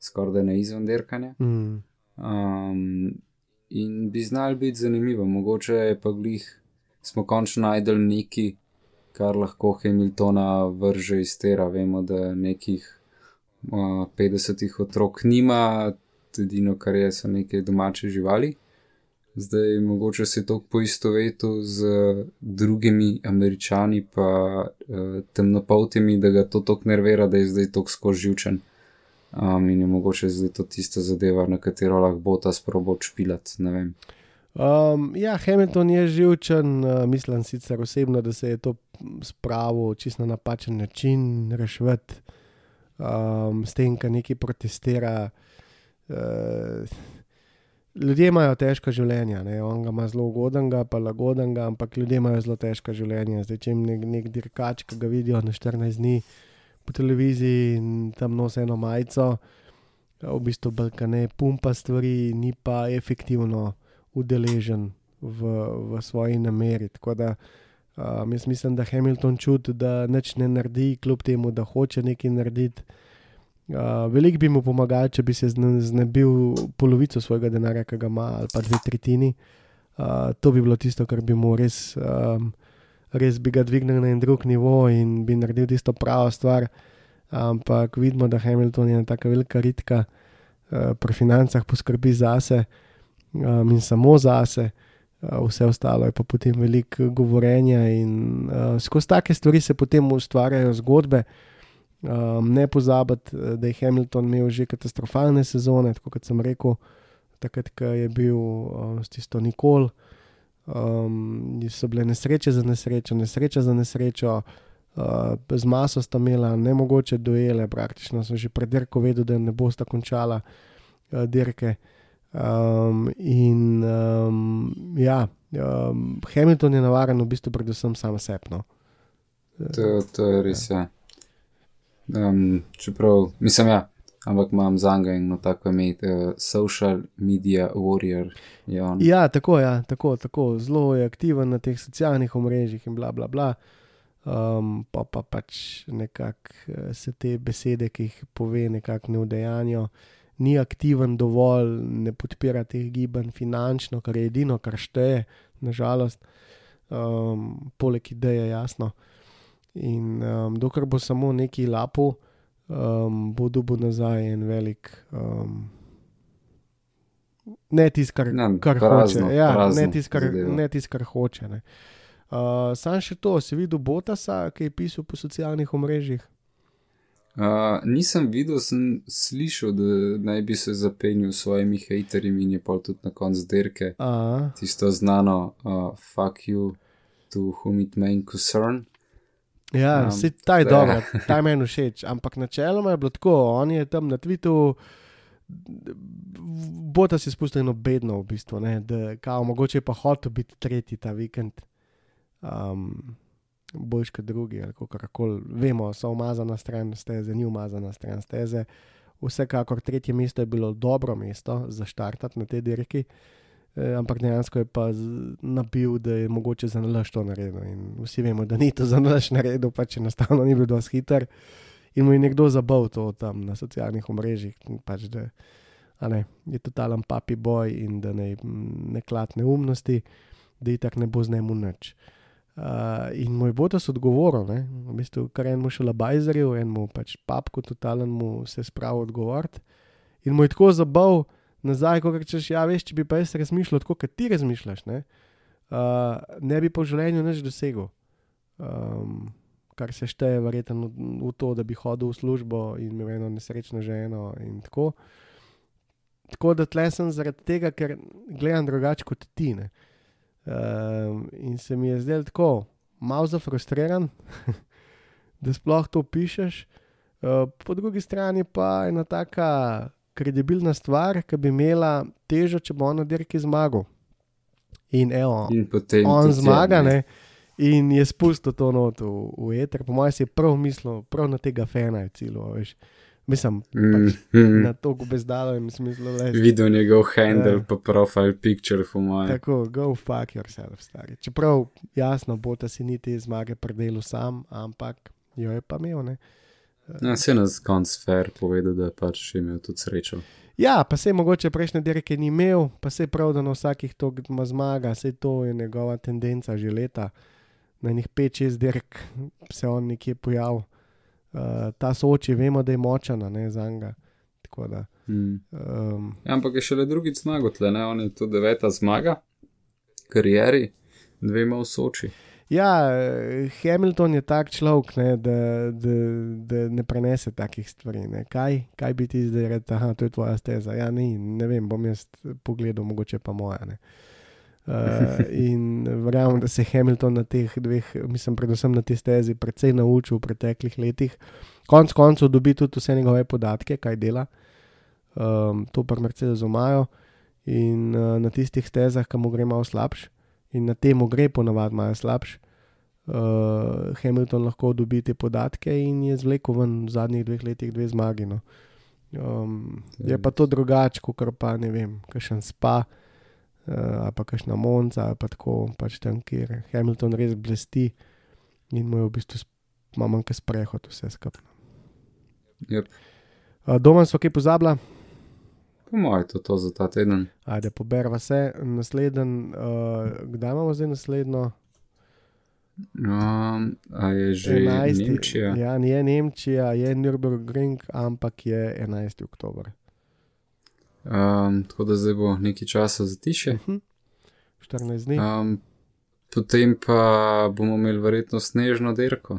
skoraj da ne izven dirkanja. Mm. Um, in bi znal biti zanimivo, mogoče je pa glih, smo končno najdel neki, kar lahko Hamiltona vrže iz tera. Vemo, da nekih uh, 50 otrok nima, edino kar je, so neke domače živali. Zdaj, mogoče se to poistovetu z drugimi američani, pa uh, temnopoltimi, da ga to tako nervira, da je zdaj tako skozi živčen. Um, in je mogoče zdaj to tista zadeva, na katero lahko bo ta sprobo špilat. Um, ja, Hamilton je živčen, uh, mislim sicer osebno, da se je to spravil čisto na napačen način, rešiti um, s tem, kar neki protestira. Uh, ljudje imajo težko življenje, ne? on ga ima zelo ugodnega, pa lagodnega, ampak ljudje imajo zelo težko življenje. Zdaj, če jim nek, nek dirkač, ki ga vidijo na 14 dni po televiziji in tam nosi eno majico, v bistvu Balkane pumpa stvari, ni pa efektivno udeležen v, v svoji nameri. Tako da um, jaz mislim, da Hamilton čuti, da nič ne naredi, kljub temu, da hoče nekaj narediti. Uh, Veliko bi mu pomagal, če bi se zne- znebil polovico svojega denarja, ki ga ima, ali pa dve tretjini. Uh, to bi bilo tisto, kar bi mu res, um, res bi ga dvignil na en drug nivo in bi naredil tisto pravo stvar. Ampak vidimo, da Hamilton je ena tako velika ritka, uh, pri financah poskrbi zase um, in samo zase. Uh, vse ostalo je pa potem veliko govorjenja, in uh, skozi take stvari se potem ustvarjajo zgodbe. Um, ne pozabiti, eh, da je Hamilton imel že katastrofalne sezone, tako kot sem rekel, takrat, ko je bil uh, s tisto Nikol. Um, so bile nesreče za nesrečo, nesreča za nesrečo, uh, z maso sta imela nemogoče duele, praktično sem že pred dirko vedel, da ne bosta končala uh, dirke. Um, in um, ja, um, Hamilton je navaren v bistvu predvsem sam sepno. To, to je res, ja. Um, čeprav, mislim, ja, ampak imam za njega eno tako ime, uh, social media warrior. Ja, tako, ja, tako, tako. Zelo je aktiven na teh socialnih omrežjih in bla, bla, bla. Um, pa pa pač nekako eh, se te besede, ki jih pove, nekako ne vdejanjo. Ni aktiven dovolj, ne podpira teh gibanj finančno, kar je edino, kar šteje, nažalost, um, poleg ideje, jasno. In um, dokler bo samo neki lapo, um, bo dobil nazaj en velik. Um, ne tisto, kar, Ne, kar prazno, hoče. Ja, prazno ne tisto, kar, ne tis, kar hoče. Ne. Uh, sam še to, si videl Botasa, ki je pisal po socialnih omrežjih. Uh, nisem videl, sem slišal, da naj bi se zapenil s svojimi haterji in je pa tudi na koncu dirke Aha, tisto znano, uh, fuck you to whom it may concern. Ja, Um, um, ta je je- dobro, ta je meni všeč. Ampak načeloma je bilo tako, on je tam na Twitteru. Botas je spustil eno bedno, v bistvu, ne, da kao, mogoče je pa hotel biti tretji ta vikend, um, boljš kot drugi, ali kako koli. Vemo, so umazana stran steze, ni umazana stran steze. Vsekakor tretje mesto je bilo dobro mesto za štartati na tej dirki, eh, ampak dejansko je pa nabil, da je mogoče za nalaž to naredil. In vsi vemo, da ni to za nalaž naredil, pač enostavno ni bil dosti hiter. In mu je nekdo zabavil to tam na socialnih omrežjih, pač, da ne, je totalen papi boj in da ne, ne klat neumnosti, da je tako ne bo z njemu nič. Uh, in moj botas odgovoril, v bistvu, kar enemu še labajzerju, enemu pač papku, totalen mu se spravil odgovoriti. In mu je tako zabav nazaj, kot rečeš, ja, veš, če bi pa jaz razmišljal tako, kot ti razmišljaš, ne, uh, ne bi po življenju nič dosegel. Um, kar se šteje, verjetno v, v to, da bi hodil v službo in imel eno nesrečno ženo in tako. Tako da tle sem zaradi tega, ker gledam drugače kot ti. ne. Um, in se mi je zdel tako, malo zafrustriran, da sploh to pišeš. Uh, po drugi strani pa ena taka kredibilna stvar, ki bi imela težo, če bo on na dirki zmagal. In evo, In potem on tudi, ja, zmaga, ne. In je spustil to not v, v eter, po mojem, si je prav mislil, prav na tega fena je celo, veš. Mislim, Mm, pač mm, na to bezdalo in smislu le. Videl njegov handle, Ja. pa profile picture, po mojem. Tako, go fuck yourself, stari. Čeprav jasno, bo ta si niti zmage predelu sam, ampak jo je pa imel, ne. Ja, se je na koncu fair povedal, da je pač imel tudi srečo. Ja, pa se mogoče prejšnje dirke ni imel, pa se prav, da na vsakih to ima zmaga, se to je njegova tendenca že leta. Na njih 5-6 dirk se on nekje pojavil. Uh, ta soči, vemo, da je močana, ne za njega. Tako da. Mm. Um, Ja, ampak je šele drugič zmagal, tle, ne? on je to deveta zmaga, karieri, dvema v Soči. Ja, eh, Hamilton je tak človek, ne, da, da, da ne prenese takih stvari. Ne. Kaj, kaj bi ti zdaj rekel, da je tvoja steza? Ja, ni, ne vem, bom jaz pogledal, mogoče pa moja. Ne. Uh, in verjamem, da se je Hamilton na teh dveh, mislim, predvsem na tej stezi, precej naučil v preteklih letih. Konec koncev dobi tudi vse njegove podatke, kaj dela, um, to pa Mercedes imajo. In uh, na tistih stezah, kam mu gre malo slabš, in na tem gre ponavadi malo slabš, uh, Hamilton lahko dobi te podatke in je zvlekel ven v zadnjih dveh letih dve zmagi. No. Um, je pa to drugače, kot pa ne vem, kakšen spa. Uh, ali pa kakšna monca, ali pa tako, pač tam, kjer Hamilton res blesti in mu je v bistvu manjka sprehod, vse skupaj. Yep. Uh, doma smo kaj pozabila, Po mojem, to je to za ta teden. ajde, poberva se. Naslednji, uh, kdaj imamo zdaj naslednjo? Um, je že 11. Nemčija? Ja, ni je Nemčija, je Nürburgring, ampak je 11. oktober. Um, tako da zdaj bo nekaj časa za tiše. Mhm. 14 dni. Um, potem pa bomo imeli verjetno snežno dirko.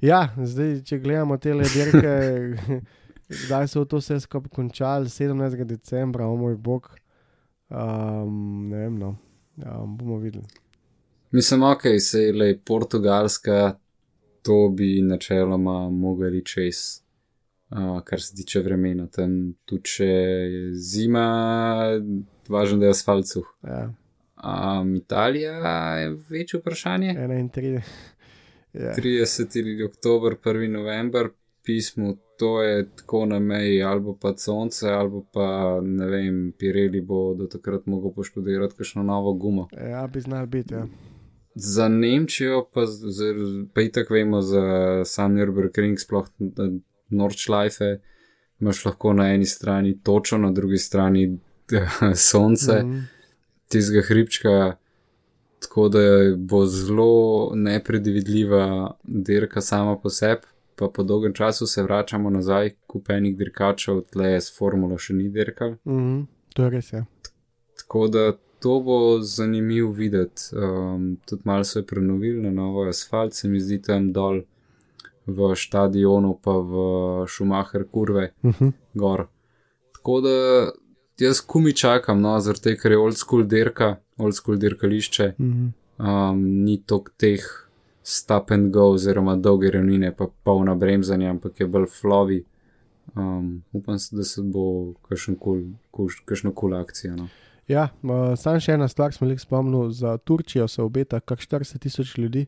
Ja, zdaj, če gledamo te dirke, kdaj so to vse skupaj končali, 17. decembra, o moj bog. Um, ne vem, no. um, bomo videli. Mislim, ok, se je le Portugalska, to bi načeloma mogli čez, uh, kar se tiče vremena. Tam tudi če je zima, važno, da je asfalt suh. Ja, Um, Italija je večje vprašanje. 31. Ja. 30. oktober, 1. november, pismo, to je tako na meji, ali pa sonce, ali pa ne vem, Pirelli bo do takrat mogel poškodirati kakšno novo gumo. ja, bi znal biti. Ja. Za Nemčijo pa, pa itak vemo za sam Nürburgring, sploh Nordschleife, imaš lahko na eni strani točo, na drugi strani sonce, Mhm. tistega hribčka. Tako da bo zelo nepredvidljiva dirka sama po sebi, pa po dolgem času se vračamo nazaj, kupenih dirkačev, tle s formulo še ni dirkal. Mhm. To je res. Ja. Tako da to bo zanimivo videti. Um, tudi malo so je prenovili na novo asfalt, se mi zdi tam dol v stadionu, pa v Schumacher kurve Mhm. gor. Tako da jaz kumi čakam, no, zaradi tega, ker je old school dirka, old school dirkališče, Mhm. um, ni tok teh stop and go, oziroma dolge ravnine, pa polna bremzanja, ampak je bolj flovi. Um, upam, se, da se bo kakšen kul, cool, akcija. No. Ja, uh, sam še ena stvar sem jih spomnil, za Turčijo se obeta kar 40 tisoč ljudi,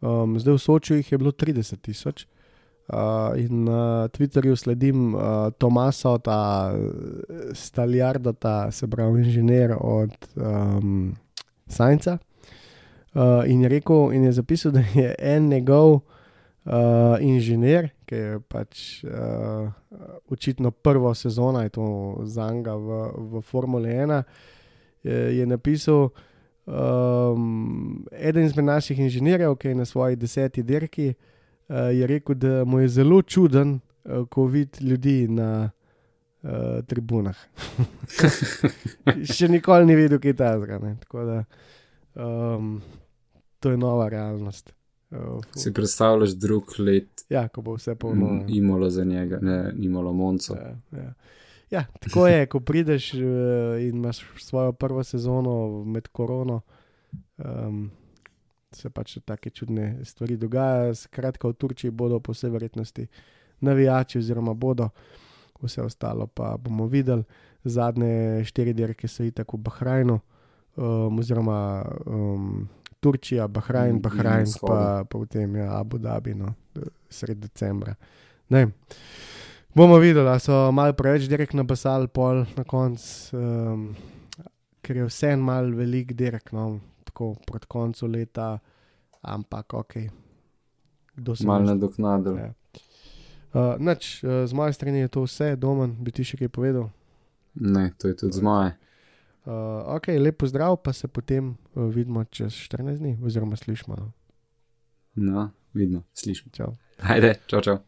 um, zdaj v Sočju jih je bilo 30 tisoč. Uh, in na Twitterju sledim uh, Tomasa, ta Staljarda, ta se pravi inženir od um, Sajnca. Uh, in je rekel, in je zapisal, da je en njegov uh, inženir, ki je pač uh, očitno prvo sezono, je to za njega v, v Formuli 1, je, je napisal, um, eden izmed naših inženirjev, ki je na svoji deseti dirki, uh, je rekel, da mu je zelo čuden, uh, ko vidi ljudi na uh, tribunah. Še nikoli ni videl, kaj je ta da um, to je nova realnost. Uh, Si predstavljaš drug let, ja, ko bo vse polno. imalo za njega, ne imalo Monco. Ja, ja. ja, tako je, ko prideš uh, in imaš svojo prvo sezono med korono, um, se pač take čudne stvari dogajajo. Skratka, v Turčiji bodo po vsej verjetnosti navijači, oziroma bodo, vse ostalo pa bomo videli. Zadnje štiri dirke so itak v Bahrajnu, um, oziroma um, Turčija, Bahrajn, Bahrajn, pa, pa potem ja, Abu Dhabi, no, sred decembra. Ne. Bomo videli, a so malo preveč direk nabasali, pol na koncu, um, ker je vse en mal velik direk, no, tako proti koncu leta, ampak ok. Mal nadoknadil. Ja. Uh, nač, uh, z moje strani je to vse, domen, bi ti še kaj povedal. Ne, to je tudi z moje. Uh, ok, lepo zdrav, pa se potem uh, vidimo čez 14 dni, oziroma slišimo. No. No, vidno, slišimo. Čau. Ajde, čau, čau.